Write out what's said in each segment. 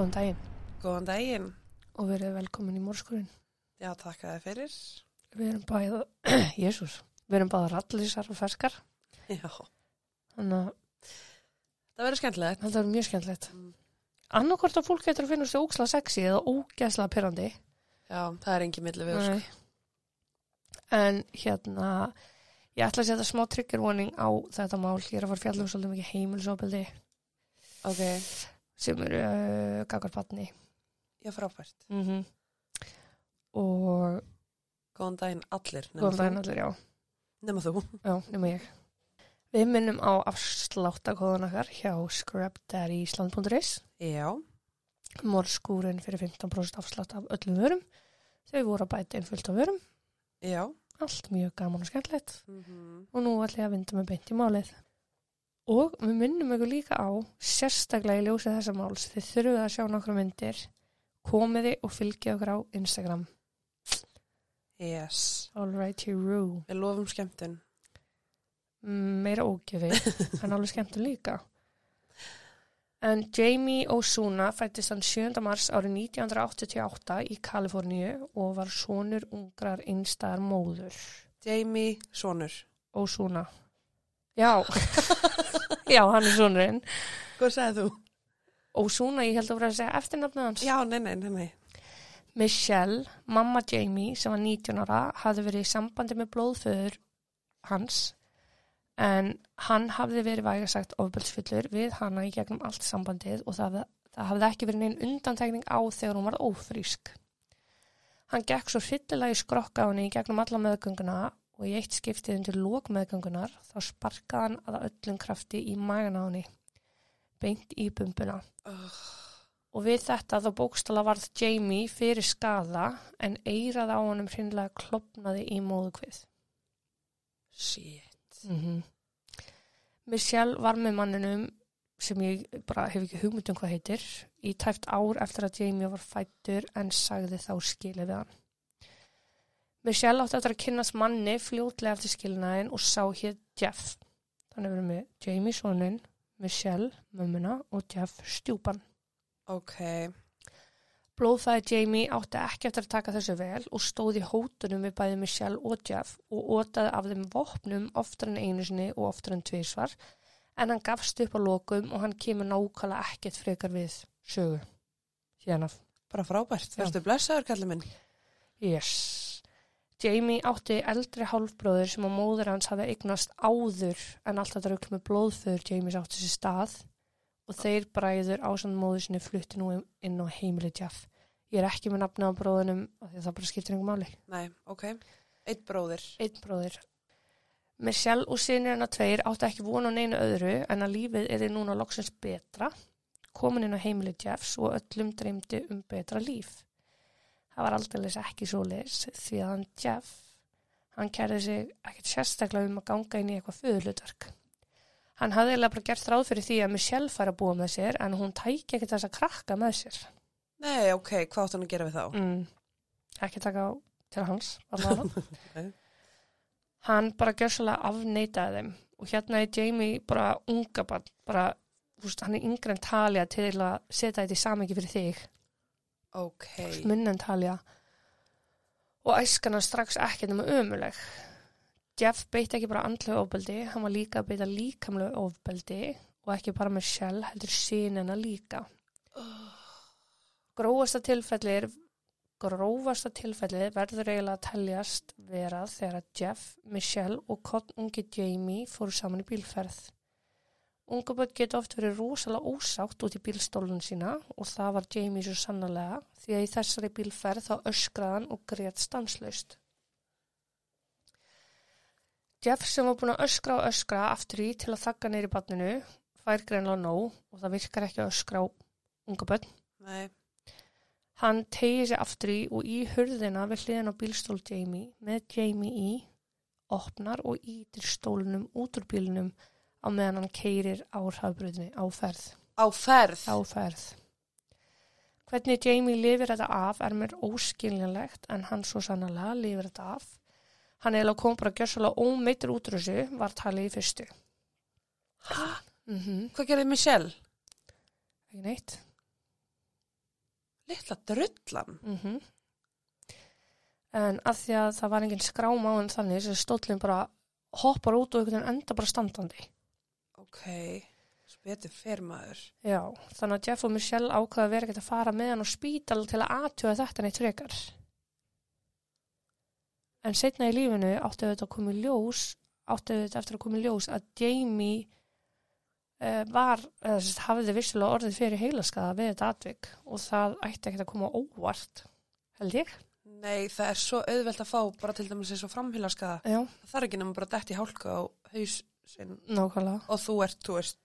Góðan daginn Góðan daginn. og verið velkomin í mórskurinn. Já, takk að þið fyrir. Við erum bæða, jésús, við erum bæða rallisar og ferskar. Já, Þannig að það verður skemmtilegt. þetta er mjög skemmtilegt. Mm. Annarkvort að fólk getur að finnast þið óksla sexy eða ógæsla pyrrandi. Já, það er engin milli við, sko. En hérna, ég ætla að setja smá trigger warning á þetta mál. Ég er að fara fjallum svolítið mikið heimilisofbildi Ok, sem eru uh, gagarbatni. já, frábært. Mm -hmm. Og Góðan daginn allir. góðan daginn allir, já. Nema þú. Já, nema ég. Við minnum á afsláttakóðan okkar hjá scrapdaddyisland.is Já, morskúrin fyrir 15% afslátt af öllum vörum. Þau voru að bæta einn fullt af vörum. já. Allt mjög gaman og skemmtilegt. Mm Og nú ætla ég að vinda með beint í málið. Og við minnum ykkur líka á, sérstaklega í ljósið þessa máls, þið þurfuð að sjá nokkra myndir, komiði og fylgja okkur á Instagram. Yes. Alrighty Roo. Við lofum skemmtun. meira ógefi en alveg skemmtum líka en Jamie Osuna fættist hann 7. mars árið 1988 í Kaliforníu og var sonur ungrar einstæðar móður Jamie Sónur. Osuna já já, hann er sonurinn Hvað sagði þú? Osuna, ég held að vera að segja eftirnafnið hans Já, nei, nei, nei, nei. Michelle, mamma Jamie sem var 19 ára, hafði verið í sambandi með blóðföður hans en hann hafði verið vægasagt ofbeldsfullur við hana í gegnum allt sambandið og það, það hafði ekki verið neinn undantekning á þegar hún var ófrísk. Hann gekk svo hryllilega í skrokka á henni í gegnum alla meðgönguna og í eitt skiptið undir lók meðgöngunar þá sparkaði hann að öllum krafti í magan á henni, beint í bumbuna. Oh, Og við þetta þá bókstala varð Jamie fyrir skada en eirað á honum hreinlega klopnaði í móðukvið. shit. Mm -hmm. Michelle var með manninum sem ég bara hef ekki hugmynd um hvað heitir í tæft ár eftir að Jamie var fættur en sagði þá skilið við hann. Michelle átti eftir að kynnast manni fljótlega eftir skilnaðin og sá hér Jeff. Þannig verðum við Jamie sonin, Michelle, mömmuna og Jeff stjúpan. Ok, Blóðfæði Jamie átti ekki eftir að taka þessu vel og stóði hótunum við bæði Michelle og Jeff og ótaði af þeim vopnum oftar en einu sinni og oftar en tvísvar en hann gafst upp á lokum og hann kemur nákvæmlega ekkert frekar við sögu. Hérna. bara frábært. Verstu blessaður, kallið minn. Yes. Jamie átti eldri hálfbróður sem á móður hans hafi eignast áður en allt þetta rögl með blóðföður Jamies átti sér stað og þeir bræður ásand móður sinni flutti nú inn á heimili Jeff. Ég er ekki með nafna á bróðunum því að það bara skiptir einhver máli. Nei, ok. Eitt bróðir. Einn bróðir. Michelle og sinir hennar tveir átti ekki vona á neinu öðru en að lífið er núna loksins betra, komin inn á heimili Jeffs og öllum dreymdi um betra líf. Það var aldrei ekki svo leis því að hann Jeff, hann kærði sig ekkert sérstaklega um að ganga inn í eitthvað föðulutverk. Hann hafði eiginlega bara gert ráð fyrir því að Michelle fær að búa með sér en hún tæki ekkert þess að krakka með sér. Nei, ok, hvað átt hann að gera við þá? Mm. Ekki taka á til hans, allavega. Nei. hann bara gjössalega afneitaði þeim og hérna er Jamie bara unga bara, þú veist, hann er yngre en Talia til að setja þetta í samengi fyrir þig, Ok. minna en Talia og æskana strax ekkert nema ömuleg. Jeff beitt ekki bara andlega ofbeldi, hann var líka að beita líkamlega ofbeldi og ekki bara með sjálf, heldur sínina líka. Grófasta tilfelli er grófasta tilfelli verður eiginlega að teljast vera þegar að Jeff, Michelle og Cotton ungi Jamie fóru saman í bílferð. Unga börn geta oft verið rosalega ósátt út í bílstólun sína og það var Jamie svo sannlega því að í þessari bílferð þá öskraðan og grét stanslaust. Jeff sem var búin að öskra og öskra aftur í til að þakka neyri barninu fær greinlega nóg og það virkar ekki að öskra á unga börn. Nei, Hann tegir sig aftur í og í hurðina við hliðin á bílstól Jamie með Jamie í, opnar og ítir stólunum út úr bílunum á meðan hann keirir á hraðbröðinni á ferð. á ferð. Á ferð. Hvernig Jamie lifir þetta af er mér óskiljanlegt en hann svo sannlega lifir þetta af. Hann eða kom bara gjössalega ómeitur út úr þessu var talið í fyrstu. Hæ? Mm Hvað gerði Michelle? Ekki neitt. Litla drullan. mm En að því að það var engin skrám á hann þannig sem stóllin bara hoppar út og einhvern veginn enda bara standandi. Ok, spetur fyrir maður. Já, þannig að Jeff og Michelle ákvaða að vera ekkert að fara með hann á spítal til að aðtjóða þetta neitt frekar. En setna í lífinu áttu þetta að koma í ljós, áttu þetta eftir að koma í ljós að Jamie uh, var, eða að hafiði vissulega orðið fyrir heilaskaða við þetta atvik og það ætti ekkert að koma óvart, held ég. Nei, það er svo auðvelt að fá bara til dæmis eins og framhjólaskaða. Já, Það þarf ekki nema bara dætt í hálka á hausinn nákvæmlega. og þú ert, þú veist,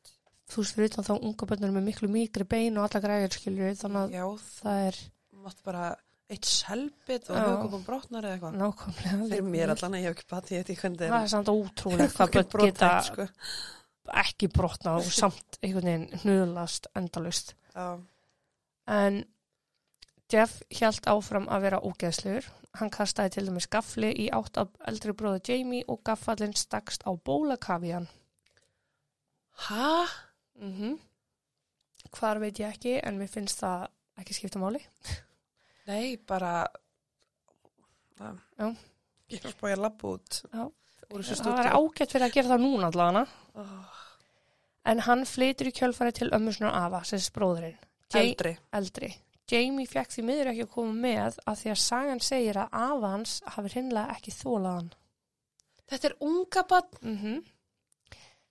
Þú veist, fyrir utan þá unga bönnur með miklu mýkri bein og alla græðir skilur þannig að já, það er mátt bara eitt selbit og Já. högum brotnar eða eitthvað. nákvæmlega. Fyrir mér allan að ég hef ekki batið þetta í hvernig Það er samt ótrúlegt hvað börn geta sko. ekki brotna og samt einhvern veginn hnöðlast endalust. Já, En Jeff hjælt áfram að vera ógeðsluður. Hann kastaði til dæmis gafli í átt af eldri bróðu Jamie og gaffallin stakst á bólakavían. hæ? Mm Hvar veit ég ekki, en mér finnst það ekki skipta máli. Nei, bara, það, Já. ég er að spája að labba út. Já. Það var ágætt fyrir að gera það núna allavega. Oh, En hann flytur í kjölfari til ömmusnar afa, sem bróðurinn. Jay- Eldri. eldri. Jamie fekk því miður ekki að koma með að því að sagan segir að afa hans hafi hinnlega ekki þólaðan. Þetta er unga bann. Mm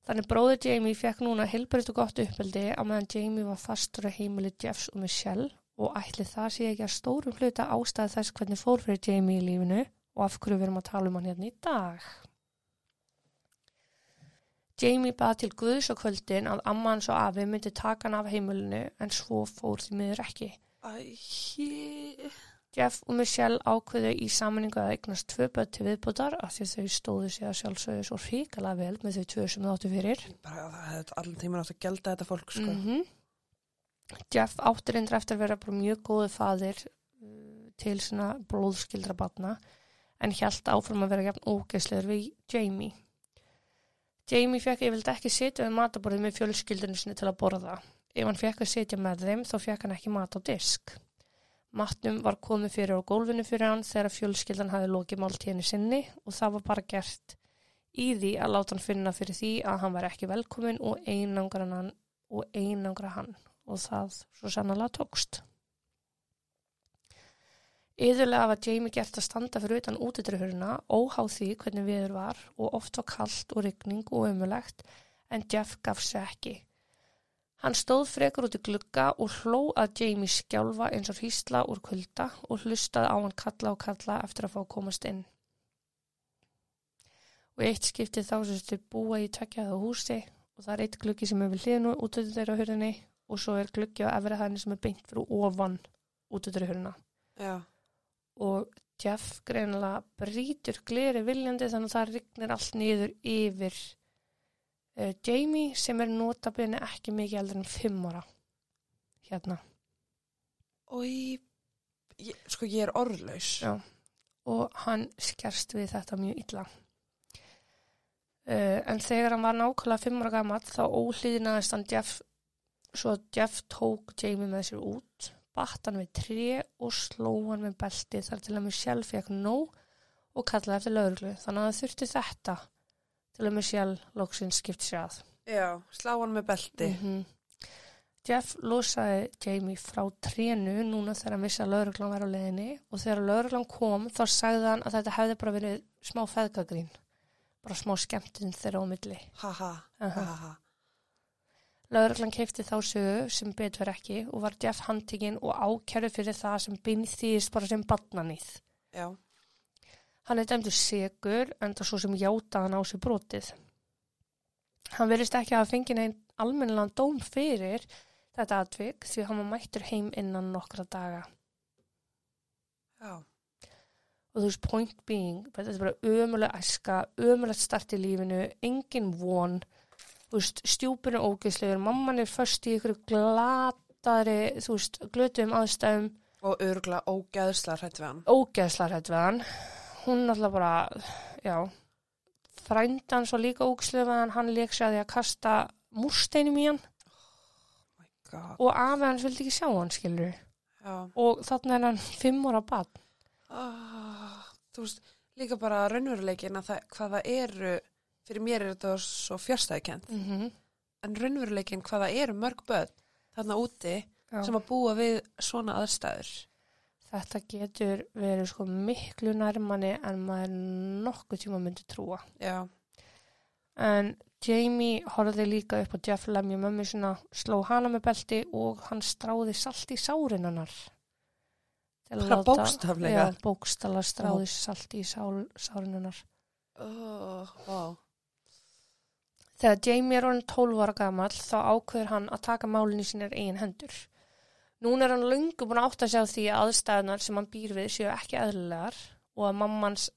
Þannig bróður Jamie fekk núna heilbært og gott uppeldi á meðan Jamie var fastur að heimili Jeffs og Michelle og ætli það sé ekki að stórum hluta ástæða þess hvernig fór fyrir Jamie í lífinu og af hverju við erum að tala um hann hérna í dag. Jamie bað til Guðs á kvöldin að amma hans og afi myndi taka hann af heimilinu en svo fór því miður ekki. Æ, Jeff og Michelle ákveðu í sammenningu að eignast tvö börn til viðbútar af því þau stóðu sig að sjálfsögðu svo hrikalega vel með þau tvö sem þau áttu fyrir. bara það hefði allan tíman átt að gelda þetta fólk, sko. -hmm. Jeff átti reyndar eftir að vera bara mjög góðu faðir uh, til svona blóðskildra batna en hjælt áfram að vera jafn ógeðslegur við Jamie. Jamie fekk yfirlega ekki sitja við mataborðið með fjölskyldinu sinni til að borða. Ef hann fekk að sitja með þeim þá fekk hann ekki mat á disk. Matnum var komið fyrir á gólfinu fyrir hann þegar fjölskyldan hafi lokið máltíðinu sinni og það var bara gert í því að láta hann finna fyrir því að hann var ekki velkomin og einangra hann og einangra hann og það svo sannlega tókst. Yðurlega var Jamie gert að standa fyrir utan útidröfurina óháð því hvernig viður var og oft var kallt og rigning og ömulegt en Jeff gaf sig ekki. Hann stóð frekar út í glugga og hló að Jamie skjálfa eins og hýsla úr kulda og hlustaði á hann kalla og kalla eftir að fá að komast inn. Og eitt skiptið þá sem þau búa í tökjaða húsi og það er eitt gluggi sem er við hliðinu út út þeirra hurðinni og svo er gluggi á efri hæðinni sem er beint fyrir ofan út þeirra hurðina. Já, Og Jeff greinilega brýtur gleri viljandi þannig að það rignir allt niður yfir uh, Jamie sem er notabene ekki mikið eldur en fimm ára hérna. og ég, ég, sko ég er orðlaus. Já. og hann skerst við þetta mjög illa. Uh, en þegar hann var nákvæmlega fimm ára gamall þá óhlýðinaðist hann Jeff, svo Jeff tók Jamie með sér út, batt hann við tré og sló hann með belti þar til að Michelle fekk nóg og kallaði eftir lauruglu. Þannig að það þurfti þetta til að Michelle loksins skipt sér að. Já, slá hann með belti. Mhm. Jeff losaði Jamie frá trénu núna þegar að lauruglan var á leiðinni og þegar lauruglan kom þá sagði hann að þetta hefði bara verið smá feðgagrín bara smá skemmtinn þeirra á milli Ha ha, ha. Lauruglan keipti þá sögu sem betur ekki og var Jeff handtekinn og ákjærið fyrir það sem binn þýðist bara sem badnanýð Já, Hann er dæmdur segur en það svo sem játa hann á sig brotið. Hann verðist ekki að fengið einn almennilegan dóm fyrir þetta atvik því hann var mættur heim innan nokkra daga. já, Og þú veist, point being, þetta er bara ömuleg æska, ömulegt start í lífinu, engin von, þú veist, stjúpinu ógeðslegur, mamman er först í ykkur glataðri, þú veist, glötuðum aðstæðum, og örgla ógeðsla hrætt hún náttúrulega bara já frændan svo líka við hann leik sér að því að kasta múrsteinum í hann God. og afi hans vildi ekki sjá hann skilur Já. og þarna er hann fimm ára bann. Oh, þú veist, líka bara raunveruleikin að það, hvað það eru, fyrir mér er þetta svo fjárstæðikent, Mm -hmm. en raunveruleikin hvað það eru mörg börn þarna úti sem að búa við svona aðstæður. Þetta getur verið sko miklu nærmanni en maður nokkuð tíma myndi trúa. Já, En Jamie horfði líka upp á Jeff lemja mömmu sinna, sló hana með belti og hann stráði salt í sárin að Bara bókstaflega? Já, bókstaflega stráði salt í sál, sárin hennar. oh, wow. Þegar Jamie er orðin 12 ára gamall þá ákveður hann að taka málinn í sínir eigin hendur. Núna er hann löngu búin að átta sig á því að aðstæðunar sem hann býr við séu ekki eðlilegar og að mammans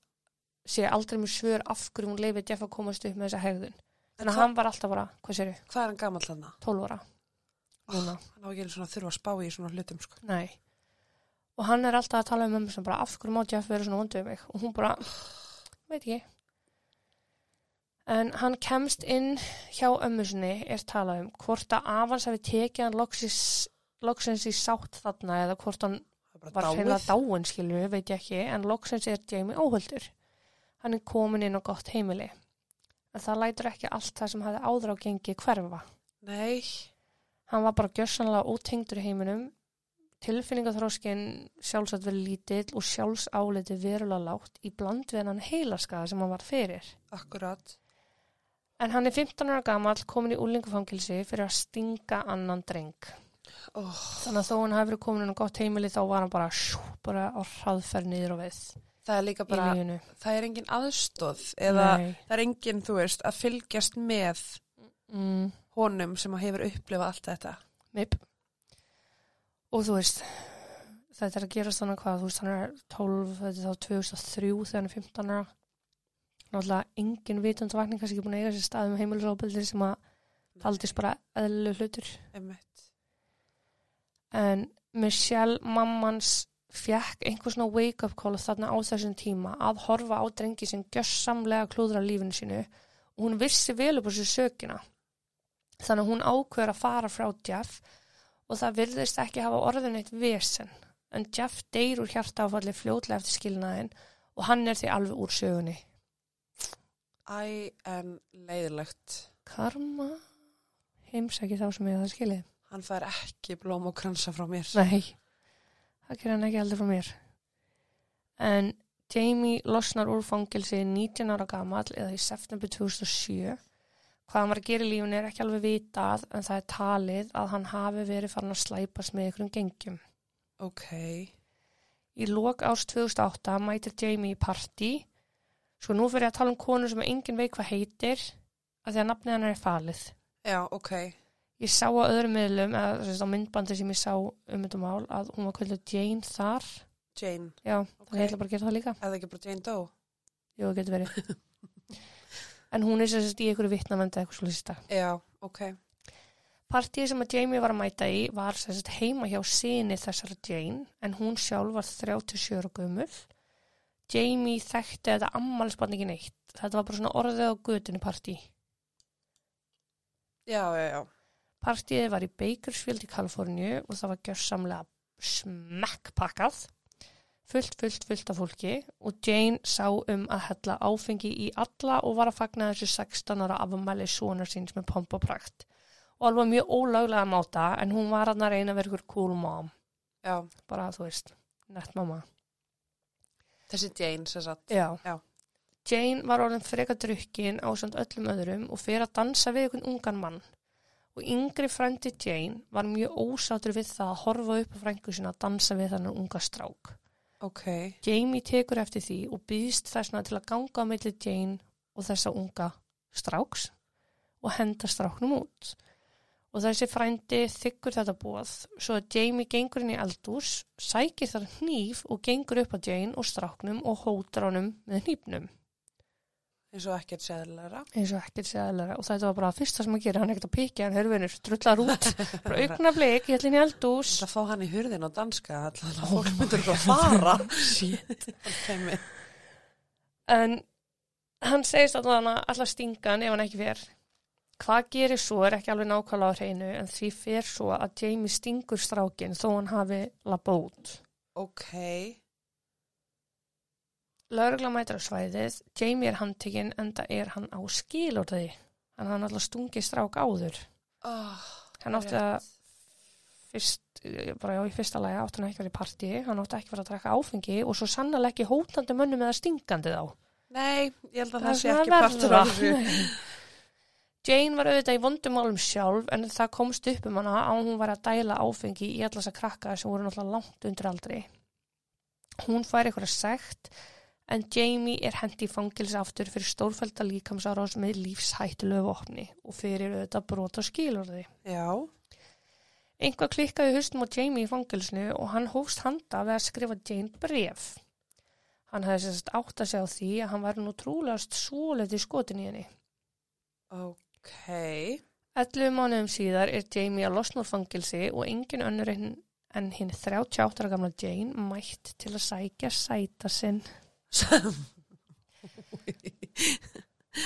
sé aldrei með svör af hverju hún leifir Jeff að komast upp með þessa hegðun. Þannig að hann var alltaf bara, hvað séru, Hvað er hann gamall þarna? 12 ára. Núna. Hann á ekki einu svona að þurfa að spá í svona hlutum, sko. Nei. Og hann er alltaf að tala um mömmu sem bara, af hverju má Jeff vera svona vondu um mig? Og hún bara, veit ekki. En hann kemst inn hjá ömmu sinni er talað um hvort að Avans hafi tekið hann loksis, loksins í sátt þarna eða hvort hann var hreinlega dáin skilur, veit ég ekki, en loksins er Jamie óhöldur. Hann er komin inn á gott heimili. En það lætur ekki allt það sem hafði áður á gengi hverfa. Nei, Hann var bara gjössanlega ótengdur í heiminum, tilfinningaþróskin sjálfsagt verið lítill og sjálfsáliti verulega lágt í bland við hann heilaskaða sem hann var fyrir. akkurat. En hann er 15 ára gamall komin í úlingufangilsi fyrir að stinga annan dreng. Oh, Þannig að þó hann hafi verið komin á gott heimili þá var hann bara, sjú, bara á hraðferð niður og við það er líka bara, það er engin aðstóð eða Nei. það er engin, þú veist, að fylgjast með Mm, honum sem hefur upplifað allt þetta. Meip. Og þú veist, þetta er að gerast þannig hvað, þú veist, hann er 12, þetta er þá 2003 þegar hann er 15 ára. Náttúrulega engin vitundavakning kannski ekki búin að eiga sér stað um heimilisofbeldi sem að taldist bara eðlu hlutur. Einmitt. En Michelle, mammans, fekk einhver svona wake-up call þarna á þessum tíma að horfa á drengi sem gjössamlega klúðra lífinu sínu og hún vissi vel upp á sér sökina. Þannig að hún ákveður að fara frá Jeff og það virðist ekki hafa orðin eitt vesen. En Jeff deyr úr hjarta áfalli fljótlega eftir skilnaðin og hann er því alveg úr sögunni. Æ, en leiðilegt. Karma heimsæki þá sem ég það skilið. Hann fær ekki blóm og kransa frá mér. Nei, það gerir hann ekki heldur frá mér. En Jamie losnar úr fangilsi 19 ára gamall eða í september 2007. Hvað hann var að gera í lífun er ekki alveg vitað en það er talið að hann hafi verið farin að slæpast með ykkurum gengjum. Ok. Í lok árs 2008 mætir Jamie í partí. Sko nú fyrir ég að tala um konu sem engin veit hvað heitir að því að nafnið hann er falið. Já, ok. Ég sá á öðrum miðlum, eða sagt á myndbandi sem ég sá um þetta mál, að hún var kvöldur Jane þar. Jane. Já, Ok. okay. ég ætla bara að gera það líka. Eða ekki bara Jane Doe? Jú, það getur verið. en hún er sagt í einhverju vittnamendi eitthvað svolítið stað. Já, ok. Partíð sem að Jamie var að mæta í var sagt heima hjá síni þessara Jane, en hún sjálf var 37 ára gömul. Jamie þekkti þetta ammálspann ekki neitt. Þetta var bara svona orðið á götunni partí. Já, já, já. Partíið var í Bakersfield í Kaliforníu og það var gjörsamlega smekkpakkað, fullt, fullt, fullt af fólki og Jane sá um að hella áfengi í alla og var að fagna þessu 16 ára afmæli sonar síns með pomp og prakt. Og alveg mjög ólöglega máta en hún var að reyna að vera ykkur cool mom, Já, bara þú veist, nett mamma. þessi Jane, sem sagt. Já. Já. Jane var orðin freka drukkin á samt öllum öðrum og fyrir að dansa við einhvern ungan mann. Og yngri frendi Jane var mjög ósátur við það að horfa upp á frængu sinna að dansa við þannig unga strák. Ok. Jamie tekur eftir því og býðst þessna til að ganga á milli Jane og þessa unga stráks og henda stráknum út. Og þessi frændi þykkur þetta bóð svo að Jamie gengur inn í eldús, sækir þar hníf og gengur upp á Jane og stráknum og hótar honum með hnífnum. Eins og ekkert seðilega. eins og ekkert séðalega og þetta var bara það fyrsta sem að gera, hann ekkert að pikja hann hörfinur, drullar út, bara augna blik ég ætla inn í eldús Það fá hann í hurðin á danska, alltaf oh fólk myndur að fara. En hann segist að alltaf stinga hann ef hann ekki fer Hvað gerir svo er ekki alveg nákvæmlega á hreinu en því fer svo að Jamie stingur strákin þó hann hafi labba út. Ok. Lörgla mætir á svæðið, Jamie er handtekinn enda er hann á skilorði. Hann hann alltaf stungi strák áður. Oh, Hann átti að fyrst, bara já, í fyrsta lagi átti hann ekki verið í partí, hann átti ekki verið að drekka áfengi og svo sannlega ekki hótandi mönnum eða stingandi þá. Nei, ég held að Það það sé ekki partur af þessu. Jane var auðvitað í vondumálum sjálf en það komst upp um hana að hún var að dæla áfengi í allas að krakka sem voru náttúrulega langt undir aldri. Hún fær eitthvað sekt en Jamie er hendi í fangils aftur fyrir stórfælda líkamsárás með lífshættulegu vopni og fyrir auðvitað brot og skilurði. Já, Einhvað klikkaði haustum á Jamie í fangilsinu og hann hófst handa við að skrifa Jane bref. Hann hefði sérst átt að segja á því að hann var nú trúlegast svoleiti skotin í henni. ok. 11 mánuðum síðar er Jamie að losna úr fangilsi og engin önnur en, hinn 38 ára gamla Jane mætt til að sækja sæta sinn.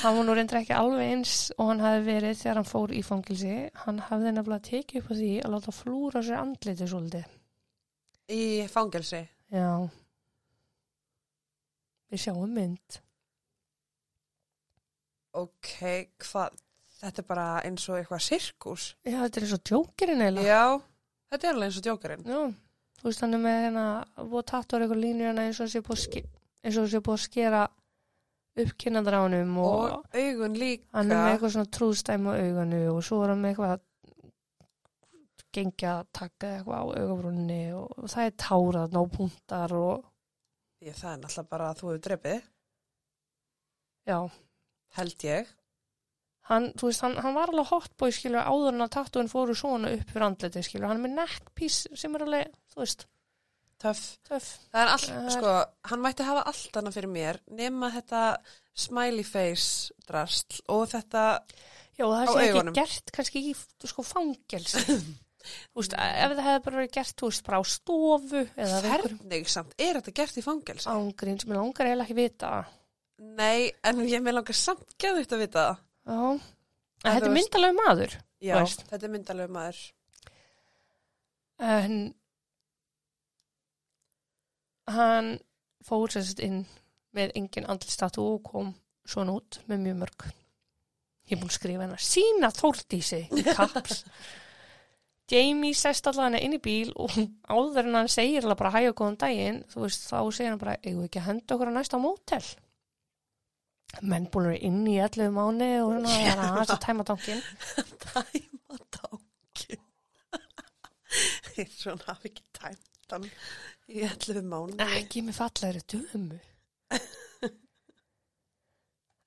Hann var nú reyndar ekki alveg eins og hann hafi verið þegar hann fór í fangilsi. Hann hafði nefnilega tekið upp á því að láta flúra sér andliti svolítið. Í fangelsi. Já. Við sjáum mynd. Ok, hvað? Þetta er bara eins og eitthvað sirkus. Já, þetta er eins og djókirinn eiginlega. Já, þetta er alveg eins og djókarinn. Já, þú veist hann er með hérna og tattur eitthvað línur hérna eins og sé búið ske- eins og sé búið að skera upp honum og, Og augun líka. hann er með eitthvað svona trúðstæmi á auganu og svo er hann með eitthvað gengja að taka eitthvað á augabrúnni og, það er tárað, nópuntar og Ég, það er náttúrulega bara að þú hefur drefið, já, held ég. hann, veist, hann, hann var alveg hotboy skilur áður en að tattúin fóru svona upp fyrir andliti skilur, hann er með neckpiece sem er alveg, þú veist, Töff. töff. Það er allt, sko, hann mætti hafa allt annað fyrir mér nema þetta smiley face drastl og þetta, Já, og það sé ekki gert kannski í sko fangelsi. Þú veist, ef það hefði bara verið gert, þú veist, bara á stofu eða einhverjum hvernig samt, er þetta gert í fangelsi? ángrín sem ég langar eiginlega ekki vita. Nei, en ég með langar samt geðvitt að vita. Já, en þetta er myndalegu maður. Já, Þú veist. þetta er myndalegu maður. En hann fór sérst inn með engin andlistatu og kom svona út með mjög mörg. Ég er búin að skrifa hennar sína þórdísi kaps. Jamie sest allavega hennar inn í bíl og áður en hann segir alveg bara hæg og góðan daginn, þú veist, þá segir hann bara, eigum við ekki að henda okkur á næsta mótel? Menn búin að vera inn í 11 mánu og svona, það er aðeins að tæma tankin. Tæma tankin. Ég svona hafi ekki tæmt hann í 11 mánu. Ekki með fallegri dömu.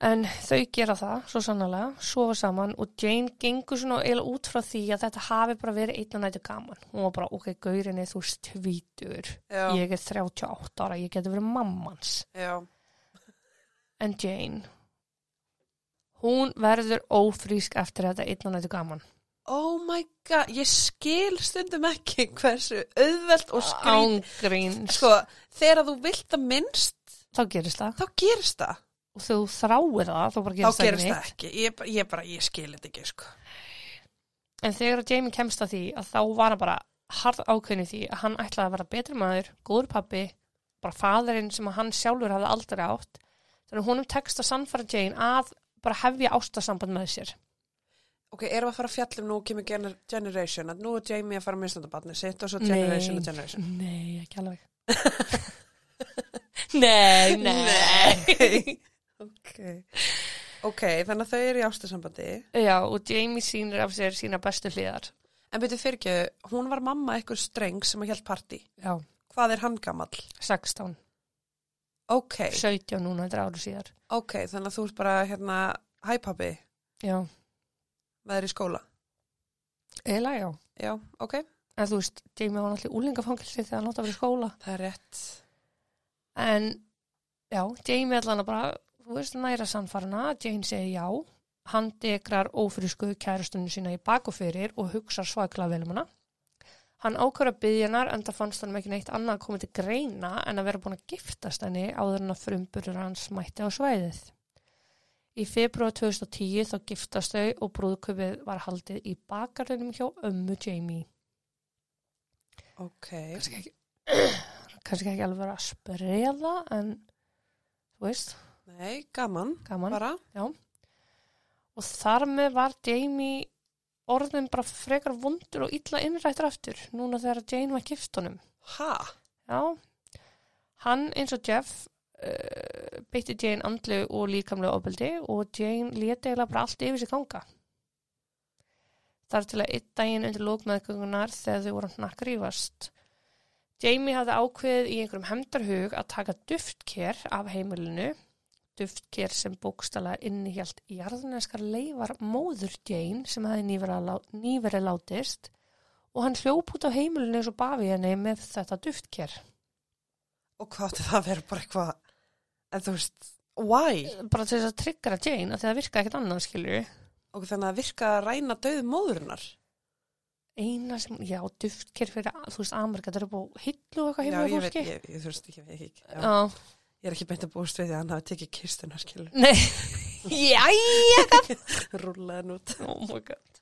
En þau gera það, svo sannlega, sofa saman og Jane gengur svona eiginlega út frá því að þetta hafi bara verið einn og nættu gaman. Hún var bara, ok, gaurin er þú stvítur, Já, ég er 38 ára, ég geti verið mammans. já. En Jane, hún verður ófrísk eftir þetta einn og nættu gaman. Oh my god, ég skil stundum ekki hversu auðvelt og. Ángríns, Sko, þegar þú vilt það minnst, þá gerist það. þá gerist það. Og þú þráir það, þá bara Þá gerist það gerist ekki það ekki. Ég, ég bara, ég skil þetta ekki, sko. En þegar Jamie kemst að því að þá var hann bara harð ákveðin í því að hann ætlaði að vera betri maður, góður pappi, bara faðurinn sem að hann sjálfur hafði aldrei átt. Þannig að honum tekst að sannfara Jane að bara hefja ástasamband með sér. Ok, erum við að fara að fjallum nú kemur gener Generation, að nú er Jamie að fara að misnöndabarni sitt og svo Generation og Generation. Nei, ekki alveg. nei, nei. ok. Ok, þannig að þau eru í ástasambandi. Já, og Jamie sýnir af sér sína bestu hliðar. En byrju fyrir ekki, hún var mamma eitthvað streng sem að hjælt partí. Já, Hvað er hann gamall? 16, Ok, 17 núna, þetta áru síðar. ok, þannig að þú ert bara hérna, hæ pabbi, Já, þér í skóla. eiginlega já. Já, ok. En þú veist, Jamie var náttúrulega úlingafangilsi þegar hann átt að vera í skóla. Það er rétt. En já, Jamie allan að bara, þú veist, næra sannfarana, Jane segi já, hann dekrar ófrísku kærustunni sína í bak og hugsa svakla vel um hana. Hann ákvör að byggja hennar en það fannst hann ekki neitt annað að koma til greina en að vera búin að giftast henni áður en að frumburður hans mætti á svæðið. Í februar 2010 þá giftast þau og brúðköpið var haldið í bakarðinum hjá ömmu Jamie. Ok. Kannski ekki, kannski ekki alveg vera að spreða en þú veist, Nei, gaman. gaman. Bara. Og þar með var Jamie orðin bara frekar vondur og illa innrættur aftur núna þegar Jane var gift honum. Ha? Já, hann eins og Jeff uh, beitti Jane andlu og líkamlega ofbeldi og Jane leti eiginlega bara allt yfir sig ganga. Þar til að einn daginn undir lókmeðgöngunar þegar þau voru hann að grífast. Jamie hafði ákveðið í einhverjum hemdarhug að taka duftker af heimilinu, duftker sem bókstala innihjalt jarðneskar leifar móður Jane sem hafði nýverið, lá, nýverið látist og hann hljóp út á heimilinu eins og bafi henni með þetta duftker. Og hvað að vera bara eitthvað, en þú veist, why? bara til þess að tryggra Jane að það virka ekkert annað skilur Og þannig að virka að ræna döðu móðurinnar. eina sem, já, duftker fyrir þú veist, Amerika, það eru búið hillu eitthvað Já, heima á ég veit, fólki ég, ég, þú veist ekki, ég, ekki. Já. Já, Ég er ekki beint að búast við því að hann hafi tekið kistuna, skilur. nei Jæja Rúlaðin út. Oh my god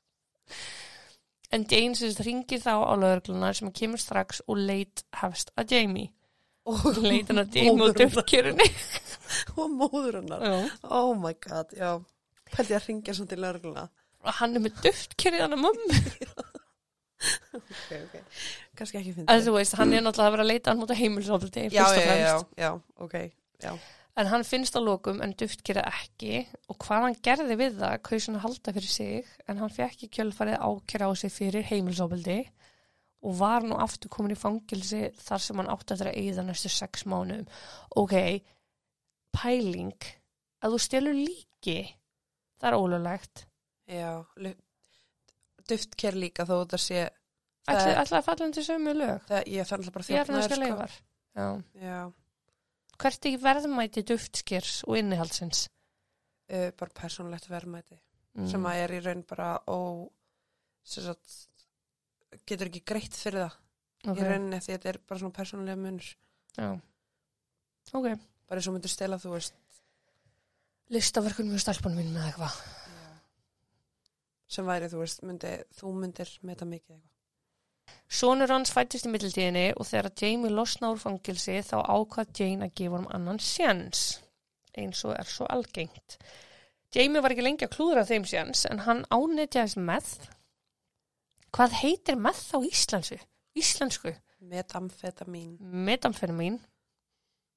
En Jane sérst ringir þá á lögregluna sem kemur strax og leit hefst að Jamie Og leitin að Jamie og móður hennar. duftkerunni Og móðurinnar. Já. Oh my god, já. Pældi að ringja svona til lörgluna. og hann er með duftkerið hann að mömmu Ok, ok. Kannski ekki að fyndið. þú veist, hann er náttúrulega að vera að leita hann út á heimilsofaldi Já, já, já, ok. Já. En hann finnst á lokum en duftkerið ekki og hvað hann gerði við það kaus hann að halda fyrir sig en hann fekk í kjölfarið ákjara á sig fyrir heimilsofaldi og var nú aftur komin í fangilsi þar sem hann átti eftir að eigða næstu sex mánuðum. Ok, pæling, að þú stelur líki, það er ólulegt. Já, duftker líka þó sé, Það Ætli, er- ætli að falla undir sömu lög? það, ég fann alltaf bara að það. Já. Já, Hvert er verðmæti duftskers og innihaldsins? uh, bara persónlegt verðmæti Mm. sem að er í raun bara ó, sem sagt, getur ekki greitt fyrir það Ok, í rauninni því þetta er bara svona persónlega munur. Já. Ok. Bara eins og myndir stela, þú veist, Listaverkunum með stelpunum minn með eitthvað. sem væri, þú veist, myndi, þú myndir meta mikið eitthvað. Sónur hans fættist í mittiltíðinni og þegar Jamie losna úr fangilsi þá ákvað Jane að gefa hann annan sjens, eins og er svo algengt. Jamie var ekki lengi að klúðra þeim sjens en hann ánetjaðist með. Hvað heitir með á íslensku? Íslensku? Metamfetamin. Metamfetamin?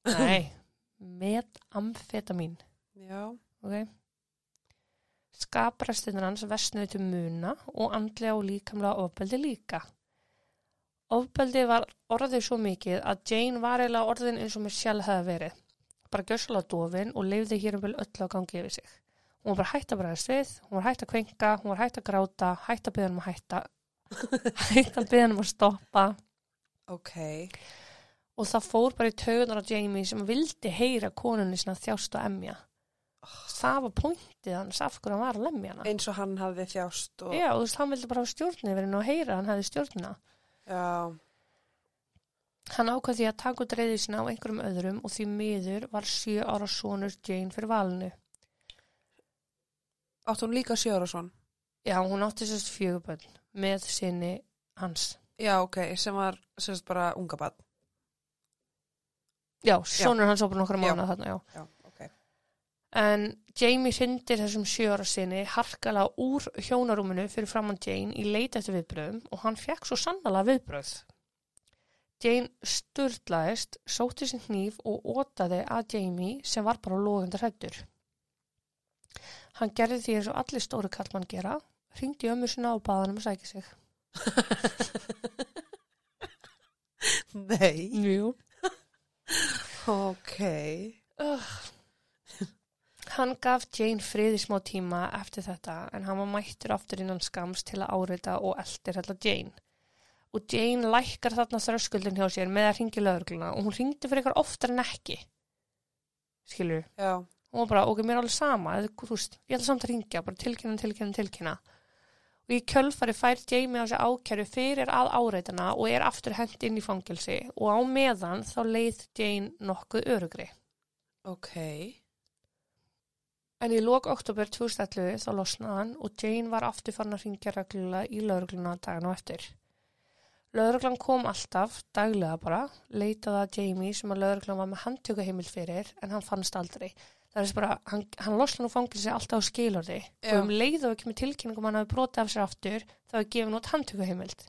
Nei, metamfetamin. Já, ok skapræstinir hans versnuði til muna og andlega og líkamlega ofbeldi líka ofbeldi var orðið svo mikið að Jane var eiginlega orðin eins og mér sjálf hefði verið bara gjössalega dofin og lifði hér um vel öll á gangi yfir sig hún var hægt að bregðast við, hún var hægt að kvenka hún var hægt að gráta, hægt að byggja um að hætta hægt að byggja um að stoppa. Ok. og það fór bara í taugunar á Jamie sem vildi heyra konunni sinna þjást og emja. Það var pointið hans af hverju hann var að lemja hana. Eins og hann hafði þjást og... já, þú veist, hann vildi bara hafa stjórn yfir henni og heyra hann hefði stjórnina. Já, hann ákvað því að taka út reyði sinna á einhverjum öðrum og því miður var sjö ára sonur Jane fyrir valinu. Átt hún líka sjóra svon? já, hún átti sérst fjögubönn með sinni hans Já, ok, sem var sérst bara unga bad. já, sonur hans á bara nokkra Já. mánuð þarna, já Já, ok. En Jamie hrindir þessum sjöara sinni harkala úr hjónarúminu fyrir framann Jane í leit eftir viðbröðum og hann fekk svo sannlega viðbröð. Jane sturlaðist, sótti sin hníf og ótaði að Jamie sem var bara logandi hrættur. Hann gerði því eins og allir stóru kallmann gera, hringdi ömmu sinna og baði hann um að sækja sig. Nei. Jú. Ok. Hann gaf Jane frið í smá tíma eftir þetta en hann var mættur aftur innan skams til að áreita og eldir hella Jane. Og Jane lækkar þarna þröskuldin hjá sér með að ringi lögregluna og hún ringdi fyrir eitthvað oftar en ekki. Skilur, Já, hún var bara, ok, mér er alveg sama, þú veist, ég ætla samt að ringja, bara tilkynna, tilkynna, tilkynna. Og í kjölfari fær Jamie á sig ákæru fyrir að áreitana og er aftur hent inn í fangelsi og á meðan þá leið Jane nokkuð örugri. ok. En í lok oktober 2011 þá losnaði hann og Jane var aftur farin að ringja reglulega í laurugluna dagan og eftir. Lauruglan kom alltaf, daglega bara, leitaði að Jamie sem að lauruglan var með handtökuheimil fyrir en hann fannst aldrei. Það er þess bara, hann, hann losnaði og fangið sig alltaf á skilorði Já. og um leið og ekki með tilkynningum hann hafi brotið af sér aftur þá er gefin út handtökuheimild.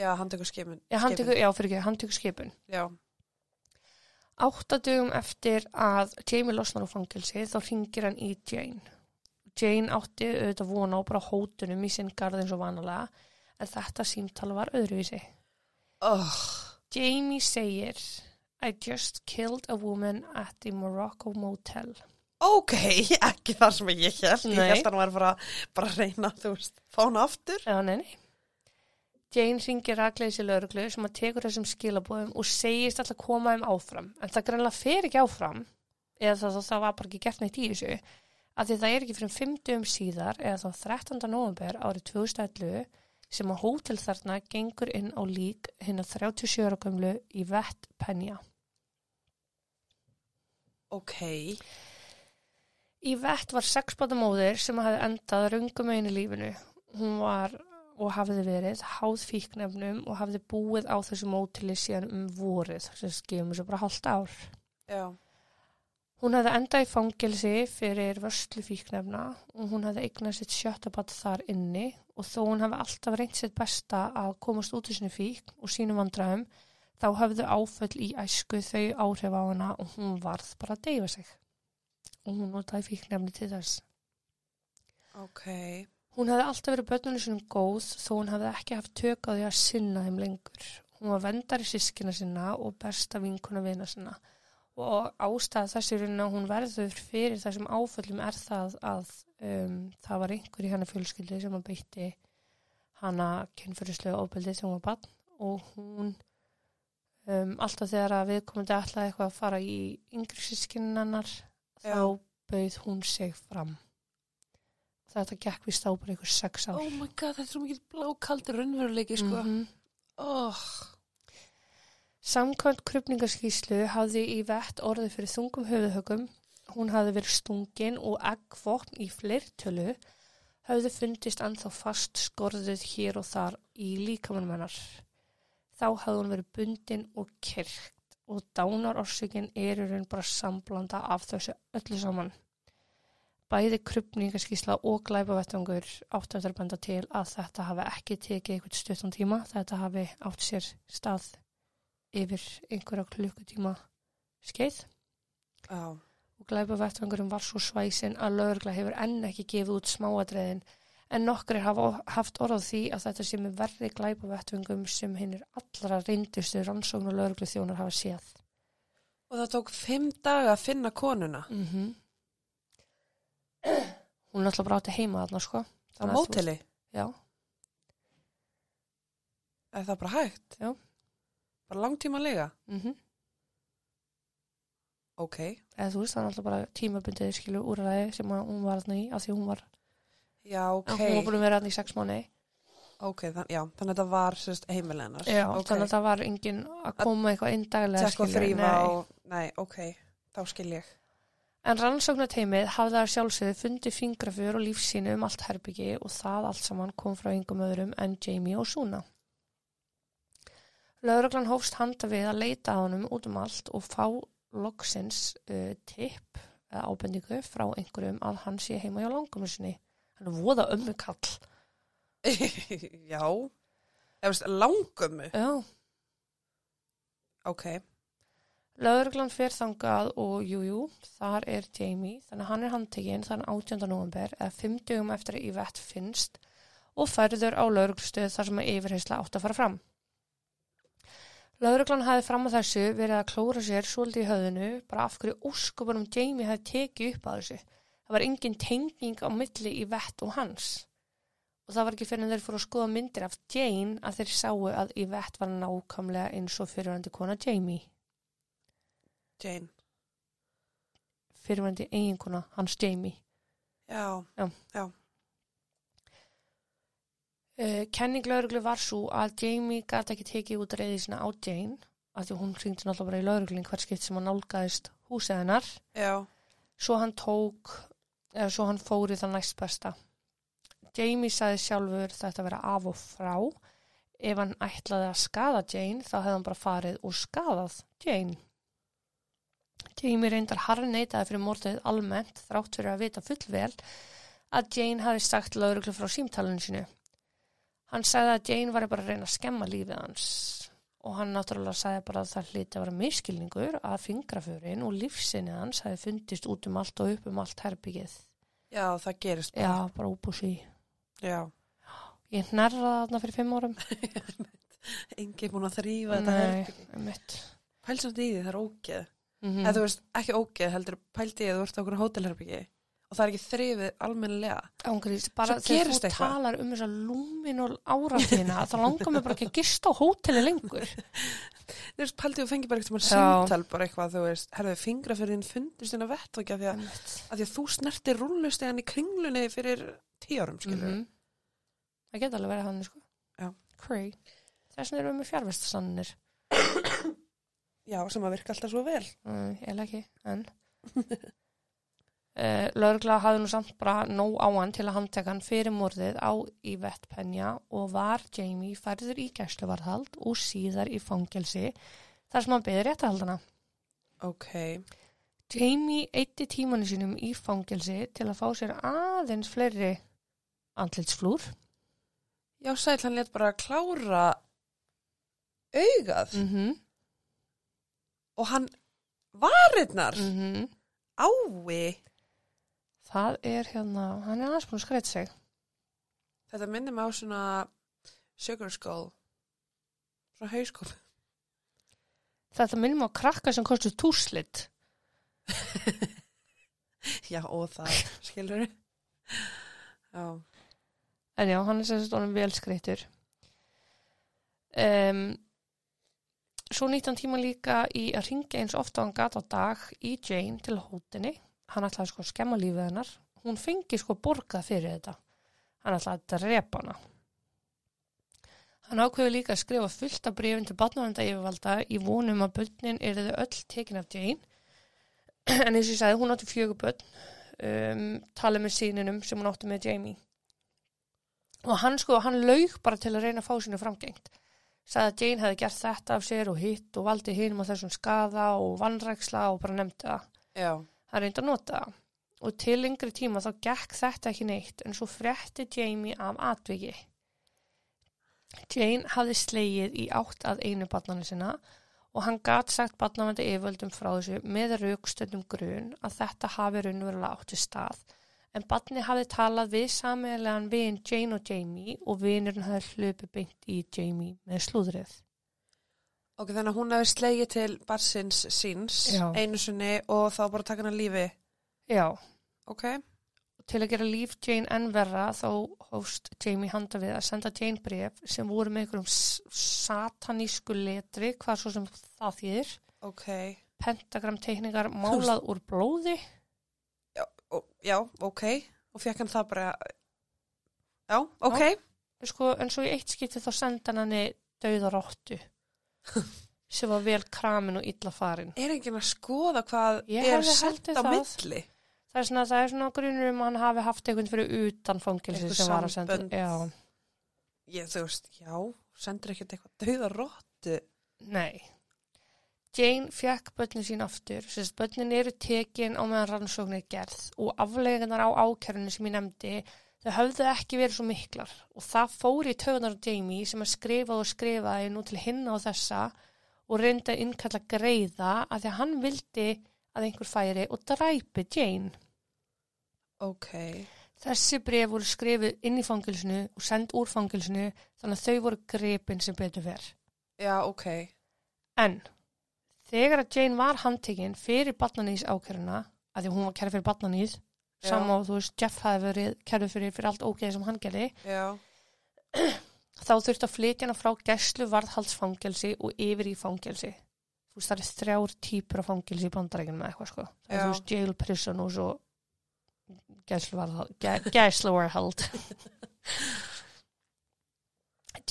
Já, hann tekur skimun. Já, handtöku, já fyrir ekki, handtökuskipun. Já, Áttadugum eftir að Jamie losnar á fangilsi þá ringir hann í Jane. Jane átti auðvitað vona á bara hótunum í sinn garð eins og vanalega en þetta símtala var öðruvísi. oh, Jamie segir I just killed a woman at the Morocco Motel. Ok, ekki þar sem ég held. Ég Nei. held að hann var bara, bara að reyna, þú veist, fá hann aftur. Já, nei, nei. Jane ringir rakleysi lauruglu sem að tekur þessum skilabóðum og segist alltaf að koma þeim áfram. En það greinlega fer ekki áfram, eða það, það, það var bara ekki gert neitt í þessu, að því það er ekki fyrir fimmtum síðar, eða þá 13. november árið 2011, sem að hótel þarna gengur inn á lík hinn að 37 ára gömlu í vett penja. Ok, Í vett var sexbátamóðir sem hafði endað rungum einu lífinu. Hún var og hafði verið háð fíknefnum og hafði búið á þessu mótili síðan um vorið, sem skifum þessu bara hálft ár. já, Hún hafði endað í fangelsi fyrir vörslu fíknefna og hún hafði eignað sitt sjöttabatt þar inni og þó hún hafði alltaf reynt sitt besta að komast út í sinni fík og sínum vandræðum, þá hafði áföll í æsku þau áhrif á hana og hún varð bara að deyfa sig. Og hún notaði fíknefni til þess. ok, Hún hefði alltaf verið börnunum sinum góð þó hún hefði ekki haft tök á því að sinna þeim lengur. Hún var vendar í sískina sinna og besta vinkuna vina sinna. Og ástæða þessi raunin að hún verður fyrir þessum áföllum er það að um, það var einhver í hennar fjölskyldi sem að beitti hana kynfyrirslega ofbeldi þegar hún var barn og hún um, alltaf þegar að viðkomandi ætlaði eitthvað að fara í yngri sískinannar Já. þá bauð hún sig fram. Þetta gekk vist á bara ykkur sex ár. oh my god, þetta er svo mikið blákaldur raunveruleiki, sko. Mhm. Oh, Samkvæmt krupningaskíslu hafði í vett orðið fyrir þungum höfuðhögum. Hún hafði verið stungin og eggvopn í fleirtölu hafði fundist ennþá fast skorðuð hér og þar í líkamannum hennar. Þá hafði hún verið bundin og kyrkt og dánarorsökin er í raun bara samblanda af þessu öllu saman. Bæði krupningaskísla og glæpavettangur áttu að benda til að þetta hafi ekki tekið eitthvað stuttan tíma. Þetta hafi átt sér stað yfir einhverja klukkutíma skeið já, og glæpavettvangurinn var svo svæsin að lögregla hefur enn ekki gefið út smáadreiðin en nokkrir hafa haft orð á því að þetta sé með verri glæpavettvangum sem hinnir allra reyndustu rannsókn og lögreglu þjónar hafa séð. og það tók fimm daga að finna konuna. Mm -hmm. Hún er alltaf bara átti heima þarna sko. Á að veist- Já, Er það bara hægt? Já. Bara langtíma að lega? mm Ok. eða þú veist það er alltaf bara tímabundið skilu úrræði sem að hún var þarna í af því hún var, Já, ok. okay. hún var búin að vera þarna í sex mánuði. Ok, þann, já, þannig að þetta var sérst heimilennar. Já, ok. þannig að það var engin að koma eitthvað inn daglega. Tjekka og þrýfa og... Nei, ok, þá skil ég. En rannsóknateimið hafði að sjálfsögðu fundið fingrafur og lífsínu um allt herbyggi og það allt saman kom frá yngum öðrum en Jamie og Suna. Lauruglan hófst handa við að leita að honum út um allt og fá loksins uh, tipp eða ábendingu frá einhverjum að hann sé heima hjá langumur sinni. Hann er voða ömmu kall. já. Veist, langömmu. Já. Ok, Lauruglan fer þangað og jújú, jú, þar er Jamie, þannig hann er handtekinn þann 18. november eða 5 dögum eftir að Yvette finnst og færður á lauruglustöð þar sem að yfirheysla átt að fara fram. Lauruglan hafi fram að þessu verið að klóra sér svolítið í höfðinu, bara af hverju óskupunum Jamie hafi tekið upp að þessu. Það var engin tenging á milli Yvette og hans. Og það var ekki fyrir en þeir fóru að skoða myndir af Jane að þeir sáu að Yvette var nákvæmlega eins og fyrirvændi kona Jamie. Jane. fyrirvændi eiginkona hans Jamie. Já, Uh, kenning lauruglu var svo að Jamie gæti ekki tekið út reyði sinna á Jane af því hún hringdi náttúrulega bara í lauruglinn hver skipt sem hann nálgæðist húsið hennar. já, Svo hann tók eða svo hann fór í það næst besta. Jamie sagði sjálfur þetta vera af og frá. Ef hann ætlaði að skada Jane þá hefði hann bara farið og skadað Jane. Jamie reyndar harneitaði fyrir morðið almennt þrátt fyrir að vita fullvel að Jane hafi sagt lauruglu frá símtalinu sinu. Hann sagði að Jane var bara að reyna að skemma lífið hans og hann náttúrulega sagði bara að það hliti að vera miskilningur að fingraförin og lífsinni hans hafi fundist út um allt og upp um allt herbyggið. Já, það gerist Já, bara. bara úp og sí. Já. Ég nærraði þarna fyrir fimm árum. Engi búin að þrýfa þetta Nei, herbyggi. mitt. Pælsamt í því, það er ógeð. Mm Eða þú veist, ekki ógeð, heldur pældi ég að þú ert á okkur hótelherbyggi og það er ekki þrýfið almennilega. Ángrís, bara þegar þú talar um þessa lúminól áratíðina þá langar mér bara ekki að gista á hóteli lengur. Þú veist, pældi þú fengi bara eitthvað samtal, bara eitthvað, þú veist, herðu, fingraförðin fundist inn á vettvaki af því að, að því að þú snerti rúllustegan í kringlunni fyrir tíu árum, skilur. Mhm. Það geta alveg verið hann, sko. Þess vegna erum við með fjárvestasannir. Já, sem að virka alltaf svo vel. Mm, ég ekki, en. Uh, Lörgla hafði nú samt bara nóg á hann til að handteka hann fyrir morðið á Yvette Penja og var Jamie færður í gæsluvarðhald og síðar í fangelsi þar sem hann beði réttahaldana. Ok. Jamie eitti tímanu sínum í fangelsi til að fá sér aðeins fleiri andlitsflúr. Já, sæl, hann let bara klára augað Mm -hmm. og hann varirnar Mm ái. Það er hérna, hann er aðeins búin að skreitt sig. Þetta minnir mig á svona sugar skull. Svona hauskóp. Þetta minnum á krakka sem kostur túslit. Já, og það, skilur Já. En já, hann er honum vel skreittur. Um, svo nýtt hann tíma líka í að ringja eins ofta á hann gat á dag í Jane til hótinni. Hann ætlaði sko að skemma lífið hennar. Hún fengi sko borgað fyrir þetta. Hann ætlaði að drepa hana. Hann ákveði líka að skrifa fullt af brefin til barnavenda yfirvalda í vonum að börnin eru þau öll tekin af Jane. En eins og ég sagði, hún átti fjögur börn, um, tala með síninum sem hún átti með Jamie og hann sko, hann laug bara til að reyna að fá sínu framgengt sagði að Jane hefði gert þetta af sér og hitt og valdi hinum á þessum skada og vannræksla og bara nefndi það Hann reyndi að nota það og til lengri tíma þá gekk þetta ekki neitt en svo frétti Jamie af atviki. Jane hafði slegið í átt að einu barnanu sinna og hann gat sagt barnavandi yfirvöldum frá þessu með raukstöndum grun að þetta hafi raunverulega átti stað. En barni hafði talað við samiðlegan vin Jane og Jamie og vinurinn hafði hlupið beint í Jamie með slúðrið. Ok, þannig að hún hefði slegið til barsins síns Já. einu sinni og þá bara taka hann að lífi. Já, Ok. til að gera líf Jane enn verra þá hófst Jamie handa við að senda Jane bref sem voru með einhverjum satanísku letri, hvað svo sem það þýðir, Ok. pentagram teikningar málað úr blóði. Já, ó, já, ok. Og fekk hann það bara... Já, ok. Sko, en svo í eitt skipti þá senda hann henni dauða róttu sem var vel kramin og illa farin. Er ekki að skoða hvað Ég er hefði sett haldið á það. milli? Það er svona, það er svona grunur um að hann hafi haft einhvern fyrir utan fangelsi Einhver sem var að senda. sambönd. Já, Ég, þú veist, já, sendur ekkert eitthvað dauða róttu. nei. Jane fekk börnin sín aftur, sérst börnin eru tekin á meðan rannsóknir gerð og aflegunar á ákærunni sem ég nefndi, þau höfðu ekki verið svo miklar og það fór í tögunar á Jamie sem að skrifa og skrifaði nú til hinna og þessa og reyndi að innkalla greiða að því að hann vildi að einhver færi og dræpi Jane. Ok. Þessi bref voru skrifið inn í fangilsinu og send úr fangilsinu þannig að þau voru gripin sem betur fer. Já, ok. En þegar að Jane var handtekinn fyrir barnanýs ákæruna, að því hún var kærð fyrir barnanýð, Já. sama og þú veist Jeff hafi verið kærð fyrir, fyrir allt ógeði sem hann gerði, þá þurfti að flytja hana frá gæslu varðhaldsfangelsi og yfir í fangelsi. Þú veist, það er þrjár típur af fangelsi í bandarækjunum með eitthvað, sko. Það er þú veist jail, prison og svo gæslu varðhald. Gæ, gæslu varðhald.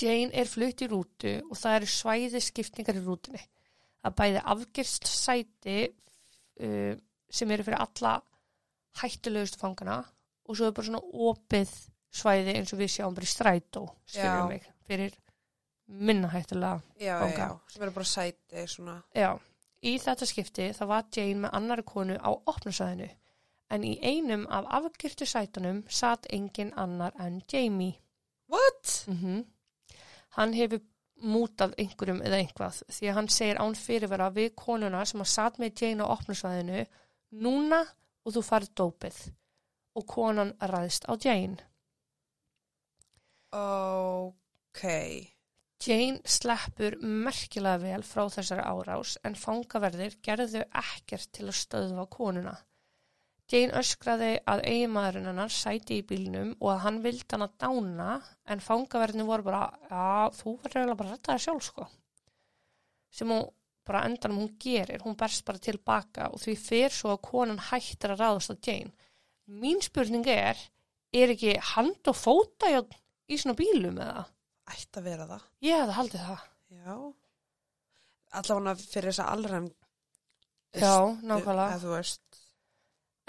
Jane er flutt í rútu og það eru svæði skiptingar í rútunni. Það bæði afgerst sæti uh, sem eru fyrir alla hættulegustu fangana og svo er bara svona opið svæði eins og við sjáum bara í strætó skilur mig, fyrir minna hættulega já, Fanga. já, sem eru bara sæti svona, Já, í þetta skipti þá var Jane með annari konu á opnasæðinu en í einum af afgirtu sætunum satt engin annar en Jamie. what? Mm Hann hefur mútað einhverjum eða einhvað því að hann segir án fyrirvera við konuna sem að satt með Jane á opnasæðinu núna og þú farið dópið og konan ræðst á Jane. ok Jane sleppur merkilega vel frá þessari árás en fangaverðir gerðu ekkert til að stöðva konuna. Jane öskraði að eiginmaðurinn hennar sæti í bílnum og að hann vildi hann að dána en fangaverðinu voru bara, já, þú verður eiginlega bara að retta það sjálf sko. Sem hún bara endanum hún gerir, hún berst bara tilbaka og því fyrir svo að konan hættir að ráðast á Jane. Mín spurning er, er ekki hand og fóta í svona bílum eða? ætti að vera það Ég hefði haldið það. já allavega fyrir þessa allræm Já, nákvæmlega.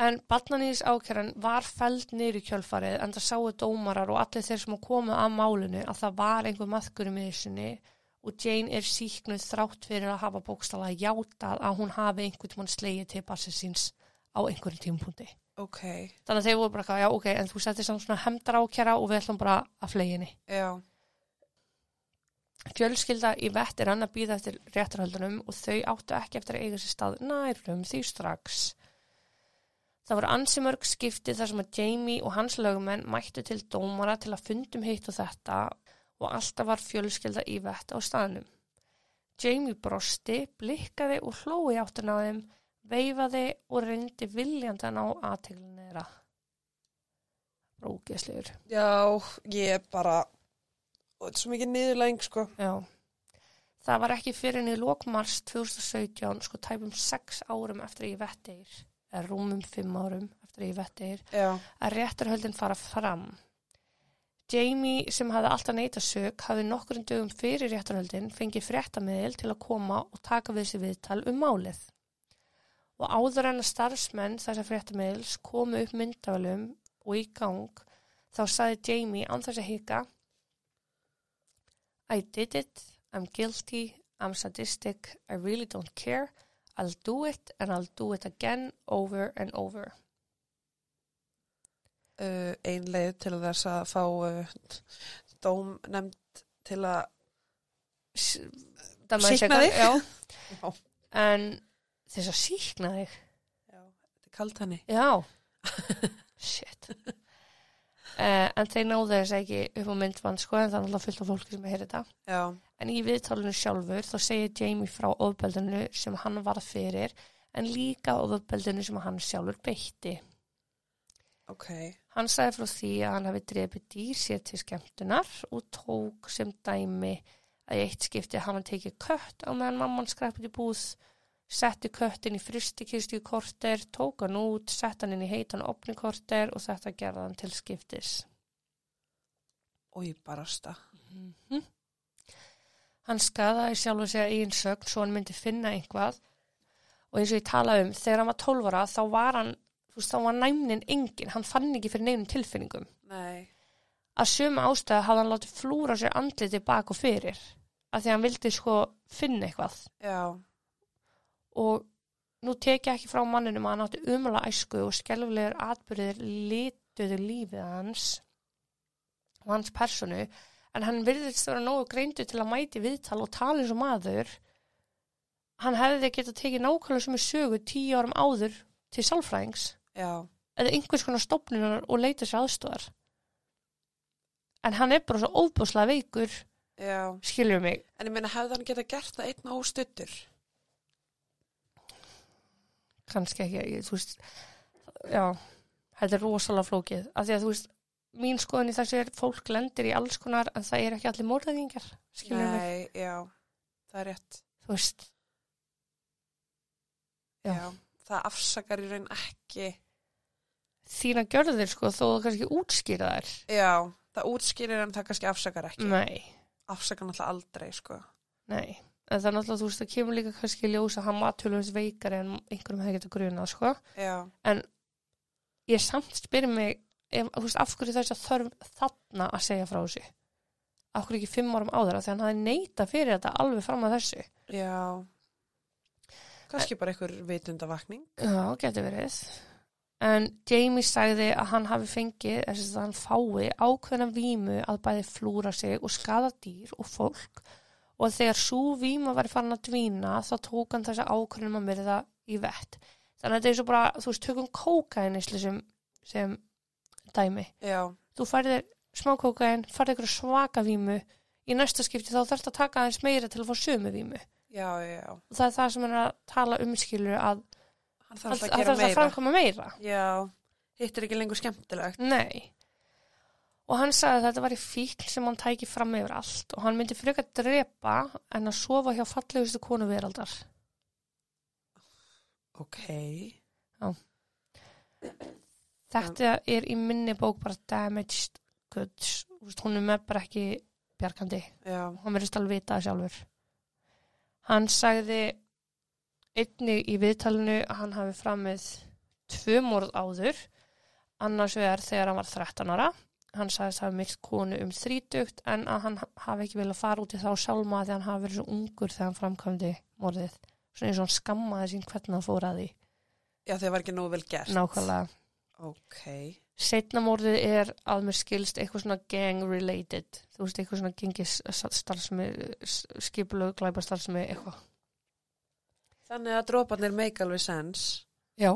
En Batnaníðs ákjæran var feld niður í kjölfarið en það sáu dómarar og allir þeir sem komu að málinu að það var einhver maðkur í miðsunni og Jane er síknuð þrátt fyrir að hafa bókstala játað að hún hafi einhvern tímann slegið til barsins á einhverjum tímapunkti. ok, Þannig að þeir voru bara, já ok, en þú settir samt svona hemdar ákjæra og við ætlum bara að fleginni. já Fjölskylda í vett er hann að býða eftir réttarhöldunum og þau áttu ekki eftir að eiga sér stað nærum því strax. Það voru ansi mörg skipti þar sem að Jamie og hans lögumenn mættu til dómara til að fundum hitt og þetta og alltaf var fjölskylda í vett á staðnum. Jamie brosti, blikkaði og hlói áttun á þeim, veifaði og reyndi viljandi að ná aðteglunni þeirra. Rókeslegur. já, ég bara og þetta er svo mikið niðurlæng sko Já. Það var ekki fyrir enn í lokmars 2017, sko tæpum sex árum eftir ég vettir, eða rúmum fimm árum eftir ég vettir, að réttarhöldin fara fram. Jamie, sem hafði alltaf neita sök, hafði nokkurinn dögum fyrir réttarhöldin fengið fréttamiðil til að koma og taka við sér viðtal um málið. Og áður en að starfsmenn þessar fréttamiðils komu upp myndavælum og í gang, þá saði Jamie án þess að hika I did it, I'm guilty, I'm sadistic, I really don't care, I'll do it and I'll do it again over and over. Uh, ein leið til þess að fá uh, dóm nefnd til að segja- þig? Já. Já. En þess að síkna þig. já, þetta er kalt henni Já. Shit. Uh, en þeir náðu þess ekki upp á myndvann sko en það er alltaf fullt af fólki sem heyrir þetta. já, En í viðtalinu sjálfur þá segir Jamie frá ofbeldinu sem hann varð fyrir en líka ofbeldinu sem hann sjálfur beitti. Ok. Hann sagði frá því að hann hafi drefið dýr sér til skemmtunar og tók sem dæmi að í eitt skipti hann hafi tekið kött á meðan mamman skræpið í búð, setti köttin í fristikistu í korter, tók hann út, sett hann inn í heitan opni korter og þetta gerði hann til skiptis. og ég barasta. Mm Hann skaðaði sjálf og segja eigin sögn svo hann myndi finna einhvað og eins og ég talaði um, þegar hann var 12 ára þá var hann, þú veist, þá var næmnin engin, hann fann ekki fyrir neinum tilfinningum. nei, Að sömu ástæða hafði hann látið flúra sér andliti bak og fyrir, að því að hann vildi sko finna eitthvað. Já, og nú tek ég ekki frá manninum að hann átti umala æsku og skelfilegur atbyrðir lituðu lífið hans og hans personu. En hann virðist vera nógu greindu til að mæti viðtal og tala eins og maður. Hann hefði getað tekið nákvæmlega sem er sögu tíu árum áður til sálfræðings já. Eða einhvers konar stopnunar og leita sér aðstóðar en hann er bara svo óbúslega veikur já, skilur mig. En ég meina hefði hann geta gert það einn óstuttur kannski ekki, ég, þú veist já, þetta er rosalega flókið. Af því að þú veist, mín skoðun í þessu er fólk lendir í alls konar en það er ekki allir morðingar, skilur mig. Nei, já, það er rétt. Þú veist, Já. já. það afsakar í raun ekki þína gjörðir sko, þó þú kannski útskýra þær. Já, það útskýrir en það kannski afsakar ekki. Nei, afsakar náttúrulega aldrei sko. Nei. En það er náttúrulega, þú veist, það kemur líka kannski í ljós að hann var tölvöld veikari en einhverjum hefði getað grunað, sko. Já, en ég samt spyrir mig ef, veist, af hverju þess að þörf þarna að segja frá þessu? Af hverju ekki fimm árum áður af því hann hafði neita fyrir þetta alveg fram að þessu? Já. Kannski bara einhver vitundavakning. Já, getur verið. En Jamie sagði að hann hafi fengið, þess að hann fái ákveðna vímu að bæði flúra sig og skada dýr og fólk og þegar svo víma var farin að dvína þá tók hann þessa ákveðnum að myrða í vett. Þannig að þetta er svo bara, þú veist, tökum kókainist sem, sem dæmi. Já. Þú færðir smá kókain, færðir ykkur svaka vímu, í næsta skipti þá þarfst að taka aðeins meira til að fá sömu vímu. Já, já. Og það er það sem er að tala um skilur að Hann hann þarf að þarf gera að meira. framkoma meira. Já. Hitt er ekki lengur skemmtilegt. Nei. Og hann sagði að þetta var í fíkl sem hann tæki fram yfir allt og hann myndi frekar drepa en að sofa hjá fallegustu konu veraldar. Ok. Þetta er í minni bók bara damaged goods. Hún er með bara ekki bjargandi. Já. Hann verðist alveg vita sjálfur. Hann sagði einnig í viðtalinu að hann hafi framið tvö morð áður, annars vegar þegar hann var 13 ára. Hann sagðist hafi myrt konu um þrítugt en að hann hafi ekki viljað fara út í þá sjálfma því hann hafi verið svo ungur þegar hann framkvæmdi morðið. Svona eins og hann skammaði sín hvernig hann fór að því. Já, það var ekki nógu vel gert. Nákvæmlega. Ok. Setna morðið er að mér skilst eitthvað svona gang related. Þú veist, eitthvað svona gengis starfsmi, skipulög, glæpa starfsmi, eitthvað. Þannig að droparnir make alveg sense. Já.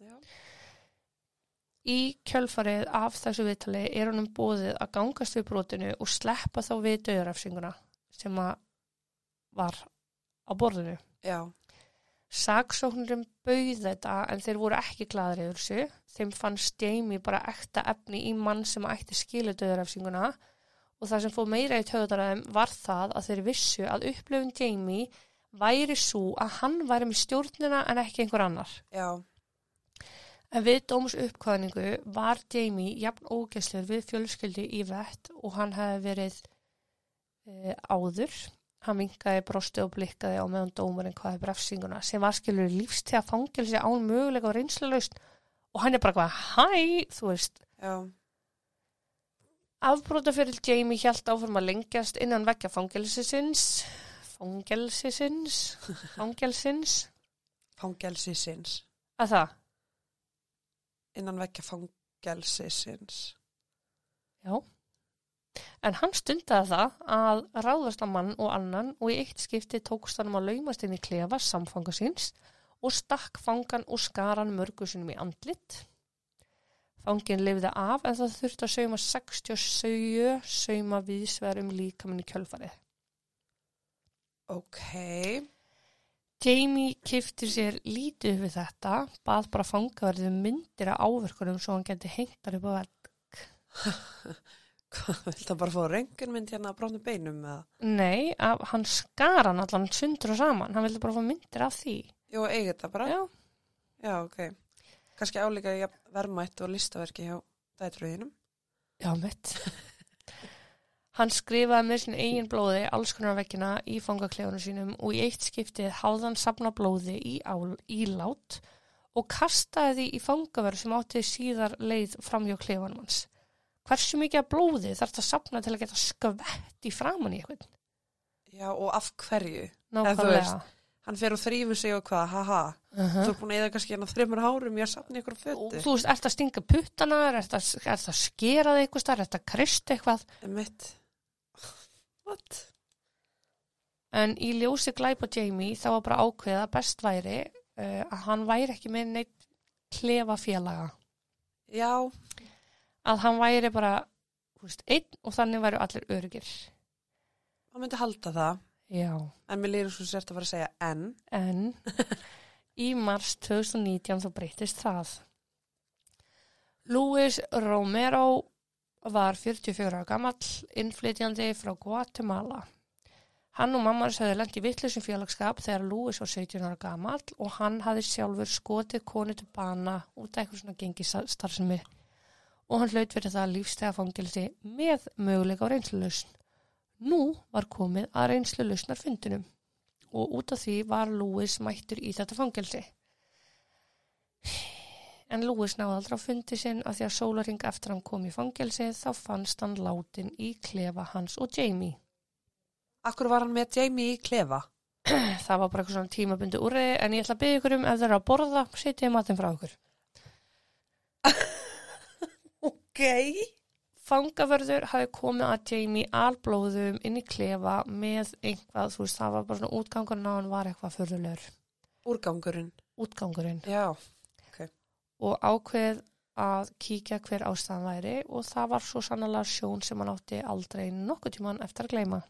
Já. Í kjölfarið af þessu viðtali er honum bóðið að gangast við brotinu og sleppa þá við döðurafsinguna sem að var á borðinu. Já. Saksóknurum bauð þetta en þeir voru ekki gladur yfir þessu. Þeim fannst Jamie bara ekta efni í mann sem ætti skilu döðurafsinguna og það sem fóð meira í töðunaræðum var það að þeir vissu að upplöfun Jamie væri svo að hann væri með stjórnina en ekki einhver annar. Já. En við dóms uppkvæðningu var Jamie jafn ógæslegur við fjölskyldi í vett og hann hefði verið e, áður. Hann vinkaði, brosti og blikkaði á meðan dómarinn hvaði brefsinguna sem var skilur lífstíða fangelsi án möguleika og reynslulaust og hann er bara hvað, hæ, þú veist. Já. Afbrótafyrir Jamie hjælt áfram að lengjast innan vekja fangelsisins, fangelsisins, fangelsins, Fangelsisins. að það, Innan vekja fangelsisins. Já. En hann stundaði það að ráðast að mann og annan og í eitt skipti tókst hann að laumast inn í klefa samfanga síns og stakk fangan og skaran mörgu sinum í andlit. Fangin lifði af en það þurfti að sauma 67 sauma viðsver um líkaminn í kjölfarið. Ok. Jamie kifti sér lítið við þetta, bað bara fangaverðið um myndir af áverkunum svo hann geti hengtar upp á vegg. Hvað, vilt það bara fá röngunmynd hérna að bráðna beinum með það? Nei, að hann skar hann allan sundur og saman, hann vildi bara fá myndir af því. Jú, eigi þetta bara? Já, Já, ok. Kannski álíka ja, verðmætt og listaverki hjá dætruðinum. Já, mitt. Hann skrifaði með sin eigin blóði alls konar vekkina í fangaklefunum sínum og í eitt skiptið háðan safna blóði í ál, ílát og kastaði því í fangaverð sem átti síðar leið fram hjá klefunum hans. Hversu mikið af blóði þarf það að safna til að geta skvett í framann í eitthvað? Já, og af hverju? Nákvæmlega. Hann fer og þrýfur sig og hvað, haha. Uh Þú er búin að eða kannski hérna þreymur hárum í að safna ykkur Og fötu. þú veist, ert að stinga puttana, ert að, ert að skera það eitthvað ert að krist eitthvað. Mitt. What? En í ljósi glæpa Jamie þá var bara ákveða að best væri uh, að hann væri ekki með neitt klefa félaga. Já, Að hann væri bara þú veist, einn og þannig væri allir örgir. hann myndi halda það. Já. En mér lýður svo sért að fara að segja en. En í mars 2019 þá breytist það. Luis Romero var 44 ára gamall, innflytjandi frá Guatemala. Hann og mamma hans hefði lent í vittlusum félagskap þegar Luis var 17 ára gamall og hann hafði sjálfur skotið konu til bana út af eitthvað svona gengistarfsemi og hann hlaut fyrir það lífstega fangilsi með möguleika á reynslulausn. Nú var komið að reynslulausnar fundinum og út af því var Lewis mættur í þetta fangelsi. En Lewis náði aldrei á fundi sinn af því að sólaring eftir hann kom í fangelsið þá fannst hann látin í klefa hans og Jamie. Akkur var hann með Jamie í klefa? Það var bara eitthvað svona tímabundi úrriði en ég ætla að byggja ykkur um ef þeir eru að borða, setja ég matinn frá ykkur. Ok. Fangavörður hafi komið að Jamie alblóðum inn í klefa með einhvað, þú veist, það var bara svona útgangurinn á hann var eitthvað förðulegur. Úrgangurinn. Útgangurinn. Já. Og ákveð að kíkja hver ástæðan væri og það var svo sannlega sjón sem hann átti aldrei nokkuð tíman eftir að gleyma.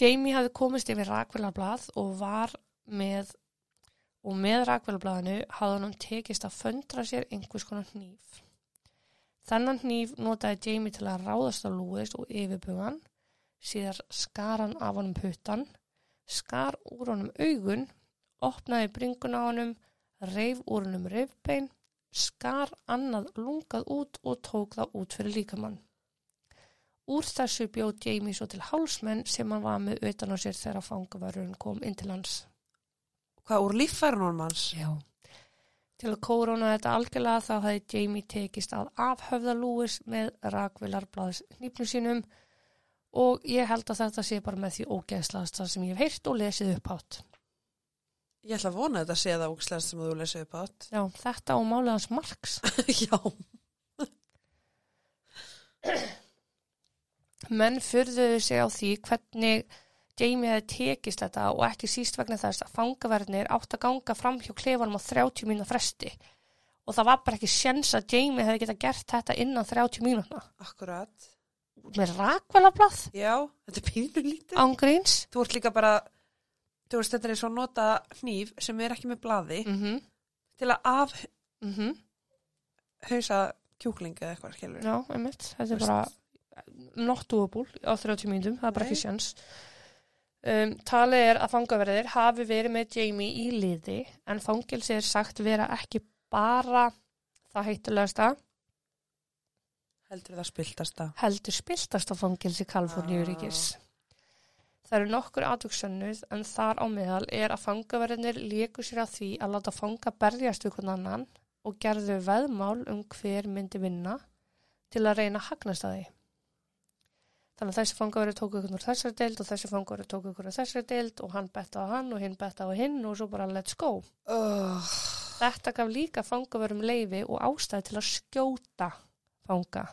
Jamie hafði komist yfir rakvélablað og var með og með rakvélablaðinu hafði hann tekist að föndra sér einhvers konar hníf. Þennan hníf notaði Jamie til að ráðast á Lewis og yfirbugan, síðar skar hann af honum puttan, skar úr honum augun, opnaði bringun á honum, reif úr hennum rifbein, skar annað lungað út og tók það út fyrir líkamann. Úr þessu bjóð Jamie svo til hálsmenn sem hann var með utan á sér þegar fangavarurinn kom inn til hans. Hvað úr líffærunum hans? Já. Til að kóróna þetta algjörlega þá hefði Jamie tekist að afhöfða Lewis með rakvilarblaðs nýpnum sínum og ég held að þetta sé bara með því ógeðslast sem ég hef heyrt og lesið upp átt. Ég ætla að vona að þetta sé það ógislega sem þú lesið upp átt. Já, þetta og málið hans Marx. Já. Menn fyrðuðu sig á því hvernig Jamie hefði tekist þetta og ekki síst vegna þess að fangaverðnir átt að ganga fram hjá klefanum á 30 mínúna fresti og það var bara ekki sjens að Jamie hefði geta gert þetta innan 30 mínúna Akkurat. með rakvelablað Já, þetta er pínu lítið. ángríns Þú ert líka bara, þú veist, þetta er og að nota hníf sem er ekki með blaði mm -hmm. til að afhausa Mm kjúklinga eða eitthvað, skilur. Já, einmitt, þetta er bara not doable á 30 mínútum, það er bara Nei. ekki sjens um, Talið er að fangaverðir hafi verið með Jamie í liði en fangilsi er sagt vera ekki bara það heitulegasta Heldur það spiltasta. heldur spiltast á fangilsi Kaliforníuríkis. Það eru nokkur aðvöksannuð en þar á meðal er að fangaverðinir líku sér að því að láta fanga berjast við hvern annan og gerðu veðmál um hver myndi vinna til að reyna hagnast að því. Þannig að þessi fangaverði tóku ykkur úr þessari deild og þessi fangaverði tóku ykkur úr þessari deild og hann betta á hann og hinn betta á hinn og svo bara let's go. Oh. Þetta gaf líka fangaverðum leifi og ástæði til að skjóta fanga.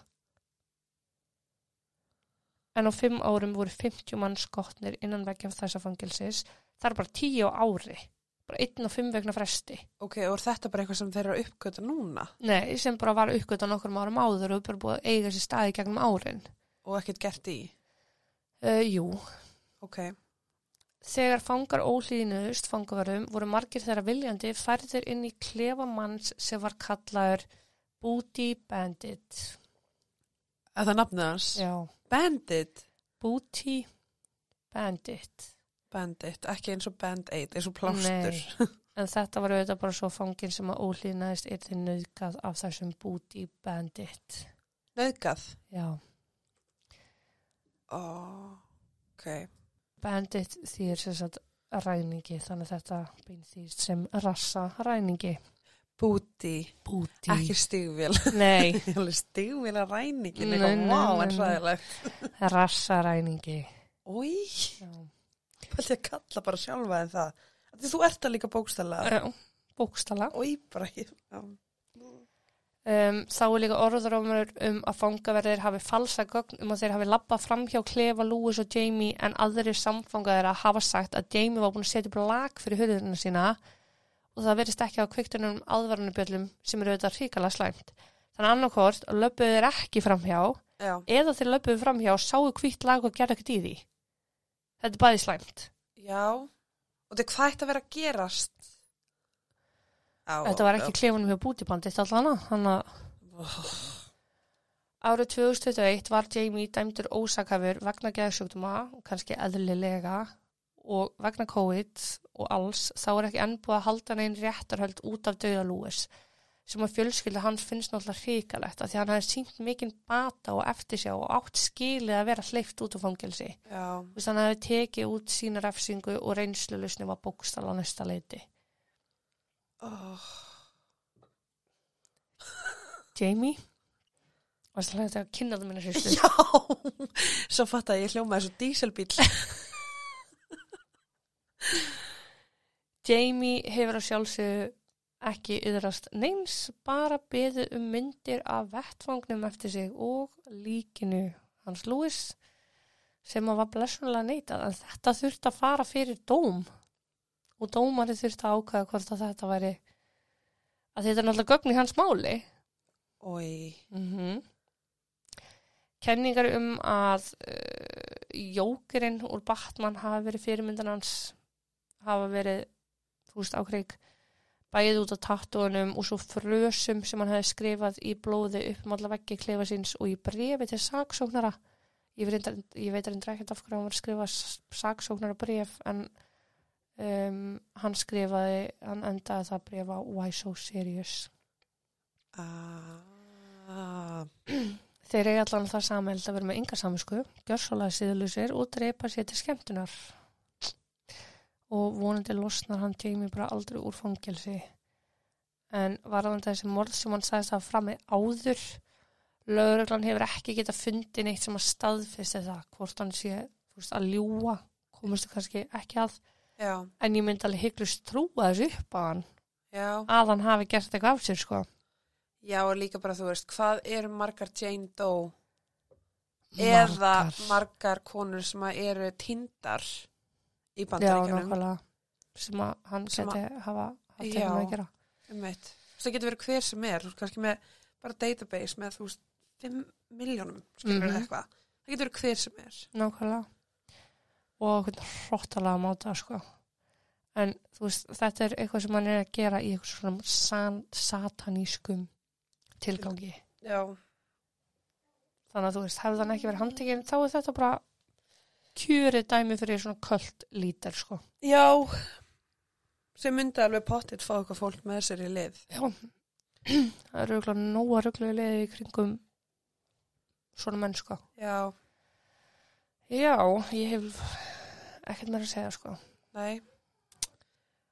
En á fimm árum voru 50 mann skotnir innan veggjum þessa fangilsis. Það er bara 10 á ári. Bara einn og fimm vegna fresti. Ok, og er þetta bara eitthvað sem þeir eru að uppgöta núna? Nei, sem bara var uppgöt á nokkrum árum áður og bara búið að eiga sér staði gegnum árin. Og ekkert gert í? Uh, jú, Ok. þegar fangar ólíðinuðust fangaverðum voru margir þeirra viljandi færðir inn í klefa manns sem var kallaður Booty Bandit. Er það nafnið hans? Já, Bandit. Booty Bandit. Bandit, ekki eins og Band-Aid, eins og plástur. En þetta var auðvitað bara svo fangin sem að ólíðnaðist er þið nöðgað af þessum Booty Bandit. Nauðgað. Já, Oh, ok. Bandit þýr sem sagt ræningi, þannig að þetta bein þýrst sem rassa ræningi. Búti. Booty. Ekki stigvél. Nei, stigvél að vá, nei, en ræðilegt. rassa ræningi. Ói, Já. pælti að kalla bara sjálfa en það. Þú ert að líka bókstala. Já, bókstala. Ói, bara. Já. Um, þá er líka orðurómur um að fangaverðir hafi falsa gögn um að þeir hafi labbað fram hjá Klefa, Lewis og Jamie en aðrir samfangaðir að hafa sagt að Jamie var búin að setja upp lag fyrir hurðina sína og það verðist ekki á kviktunum aðvarnubjöllum sem eru auðvitað ríkala slæmt. Þannig annarkort löpuðu þeir ekki fram hjá Já. eða þeir löpuðu fram hjá og sáu hvitt lag og gerðu ekkert í því. Þetta er bæði slæmt. Já. Og þetta hvað ætti að vera að gerast? Já, Þetta var ekki klefunum hjá bútibandið allan þannig að. Árið 2021 var Jamie dæmdur ósakafur vegna geðsjúkduma, kannski eðlilega og vegna COVID og alls, þá er ekki enn búið að halda neinn réttarhöld út af dauða Lewis sem að fjölskylda hans finnst náttúrulega hrikalegt að því hann hefði sínt mikinn bata og eftirsjá og átt skilið að vera hleyft út af fangelsi. Þess að hann hefði tekið út sína refsingu og reynslulusni var bókstala á næsta leiti. Oh. Jamie og það er að kynna það minna sýstu Já, svo fatt að ég hljóma þessu díselbíl. Jamie hefur að sjálfsögðu ekki yðrast neins, bara beðu um myndir af vettfangnum eftir sig og líkinu hans Lewis sem að var blessunlega neitað en þetta þurfti að fara fyrir dóm. Og dómari þurfti að ákvæða hvort að þetta væri að þetta er náttúrulega gögn í hans máli. Ói, mm Kenningar um að uh, jókerinn úr Batman hafa verið fyrirmyndan hans hafa verið, þú veist, ákveik bæðið út af tattónum og svo frösum sem hann hefði skrifað í blóði upp um alla veggi klefa síns og í brefi til saksóknara. Ég veit, reyndar- ég veit reyndar ekkert af hverju hann var að skrifa saksóknara bref en um, hann skrifaði hann endaði það bref á Why So Serious? Ah, Þeir eiga allan það samhæld að vera með yngar saminsku, gjörsólaði síðlusir og dreipa sér til skemmtunar. Og vonandi losnar hann Jamie bara aldrei úr fangelsi. En varðan þessi morð sem hann sagðist að fram með áður, lögreglan hefur ekki getað fundið neitt sem að staðfesti það, hvort hann sé veist, að ljúa, komustu kannski ekki að, já, en ég myndi alveg hygglust trúa þessu upp á hann, já. að hann hafi gert eitthvað af sér, sko. Já, og líka bara, þú veist, hvað eru margar Jane Doe eða Margar. margar konur sem eru tindar í bandaríkjunum? sem að hann Sem að- geti hafa haft með að gera. Veist, Það getur verið hver sem er, kannski með bara database með, þú veist, 5 miljónum, Mhm. eitthvað. Það getur verið hver sem er. Nákvæmlega. Og hróttalega máta, sko. En þú veist, þetta er eitthvað sem hann er að gera í eitthvað svona san, satanískum tilgangi. Já. Þannig að þú veist, hefði hann ekki verið handtekinn, þá er þetta bara kjörið dæmi fyrir svona köld lítar, sko. Já, sem myndi alveg pottitt fá eitthvað fólk með í lið. Já, það eru auðvitað nóga rugglega liðið í kringum svona menn, sko. Já, Já, ég hef ekkert meira að segja, sko. nei,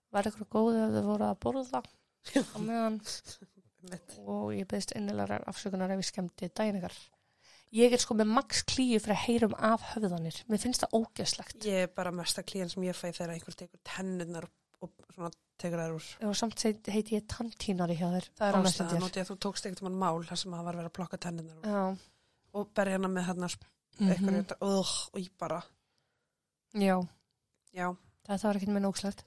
Var eitthvað góðið ef þau voru að borða á meðan og ég beðist innilegar afsökunar ef ég skemmti ykkar. Ég er sko með max klíu fyrir að heyrum af höfðanir. Mér finnst það ógeðslegt. Ég er bara mesta klíðan sem ég fæ þegar einhver tekur tennurnar og, og svona tekur þær úr. Og samt heiti ég tantínari hjá þér. Það er ástæðan, og því að þú tókst einhvern mann mál þar sem það var verið að plokka tennurnar úr. Já. Og berja hana með Mm eitthvað, mm og ég bara, Já, já, þetta var ekkert með nógslegt.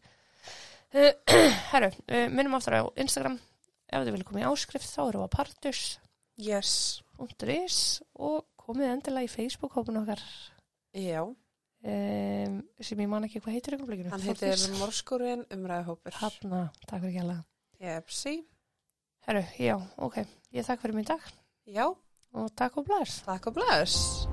Uh, herru, uh, minnum aftur á Instagram. Ef þið vilja koma í áskrift þá eru á partus.is yes, og komið endilega í Facebook-hópun okkar já. um, sem ég man ekki hvað heitir ykkur blikinu. Hann heitir Morskúrin umræðahópur. Hanna, takk fyrir kjærlega. Jepsi, Herru, já, ok. Ég þakk fyrir í dag já, og takk og bless. takk og bless.